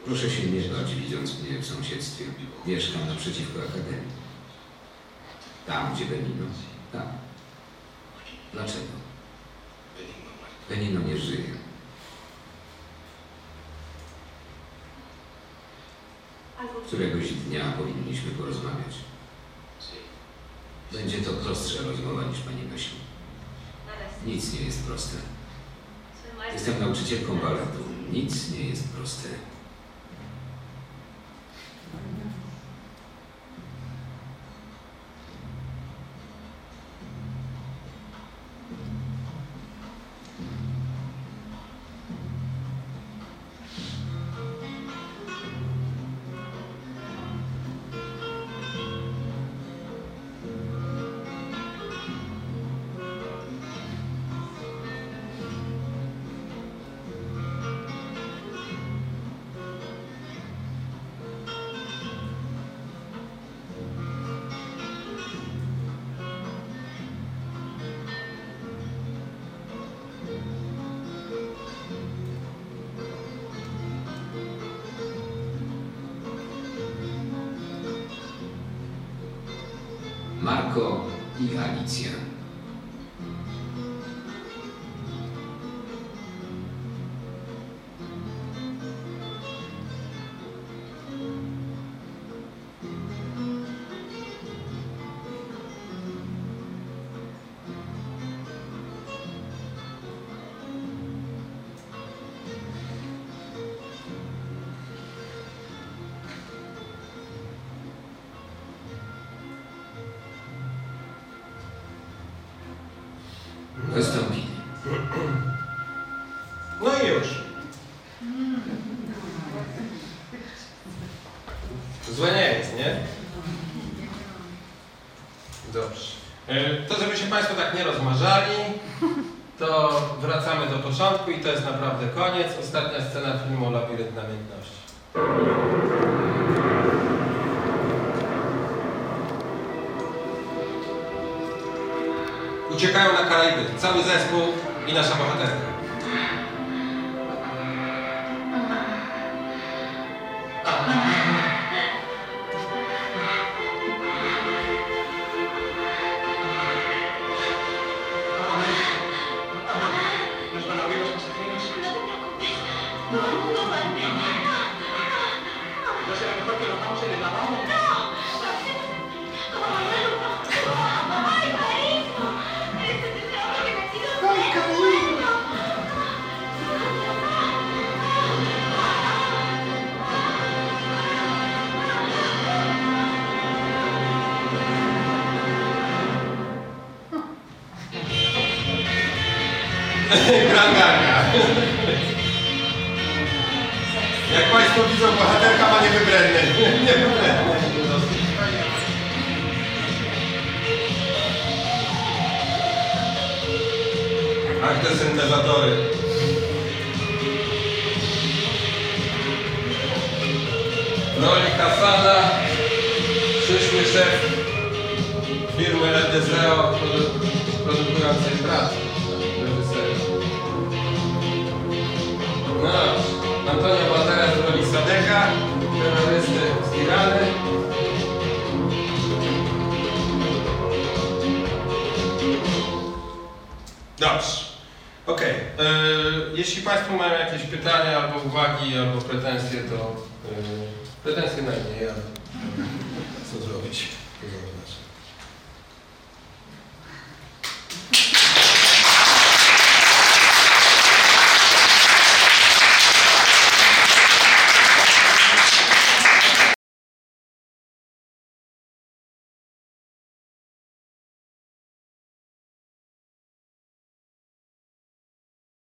Proszę się nie bać, widząc mnie w sąsiedztwie. Mieszkam naprzeciwko Akademii. Tam, gdzie Benino. Tam. Dlaczego? Penino nie żyje. Któregoś dnia powinniśmy porozmawiać. Będzie to prostsza rozmowa niż pani myśli. Nic nie jest proste. Jestem nauczycielką baletu. Nic nie jest proste. Rozmarzali, to wracamy do początku i to jest naprawdę koniec. Ostatnia scena filmu Labirynt Namiętności. Uciekają na Karaiby. Cały zespół i nasza bohaterka.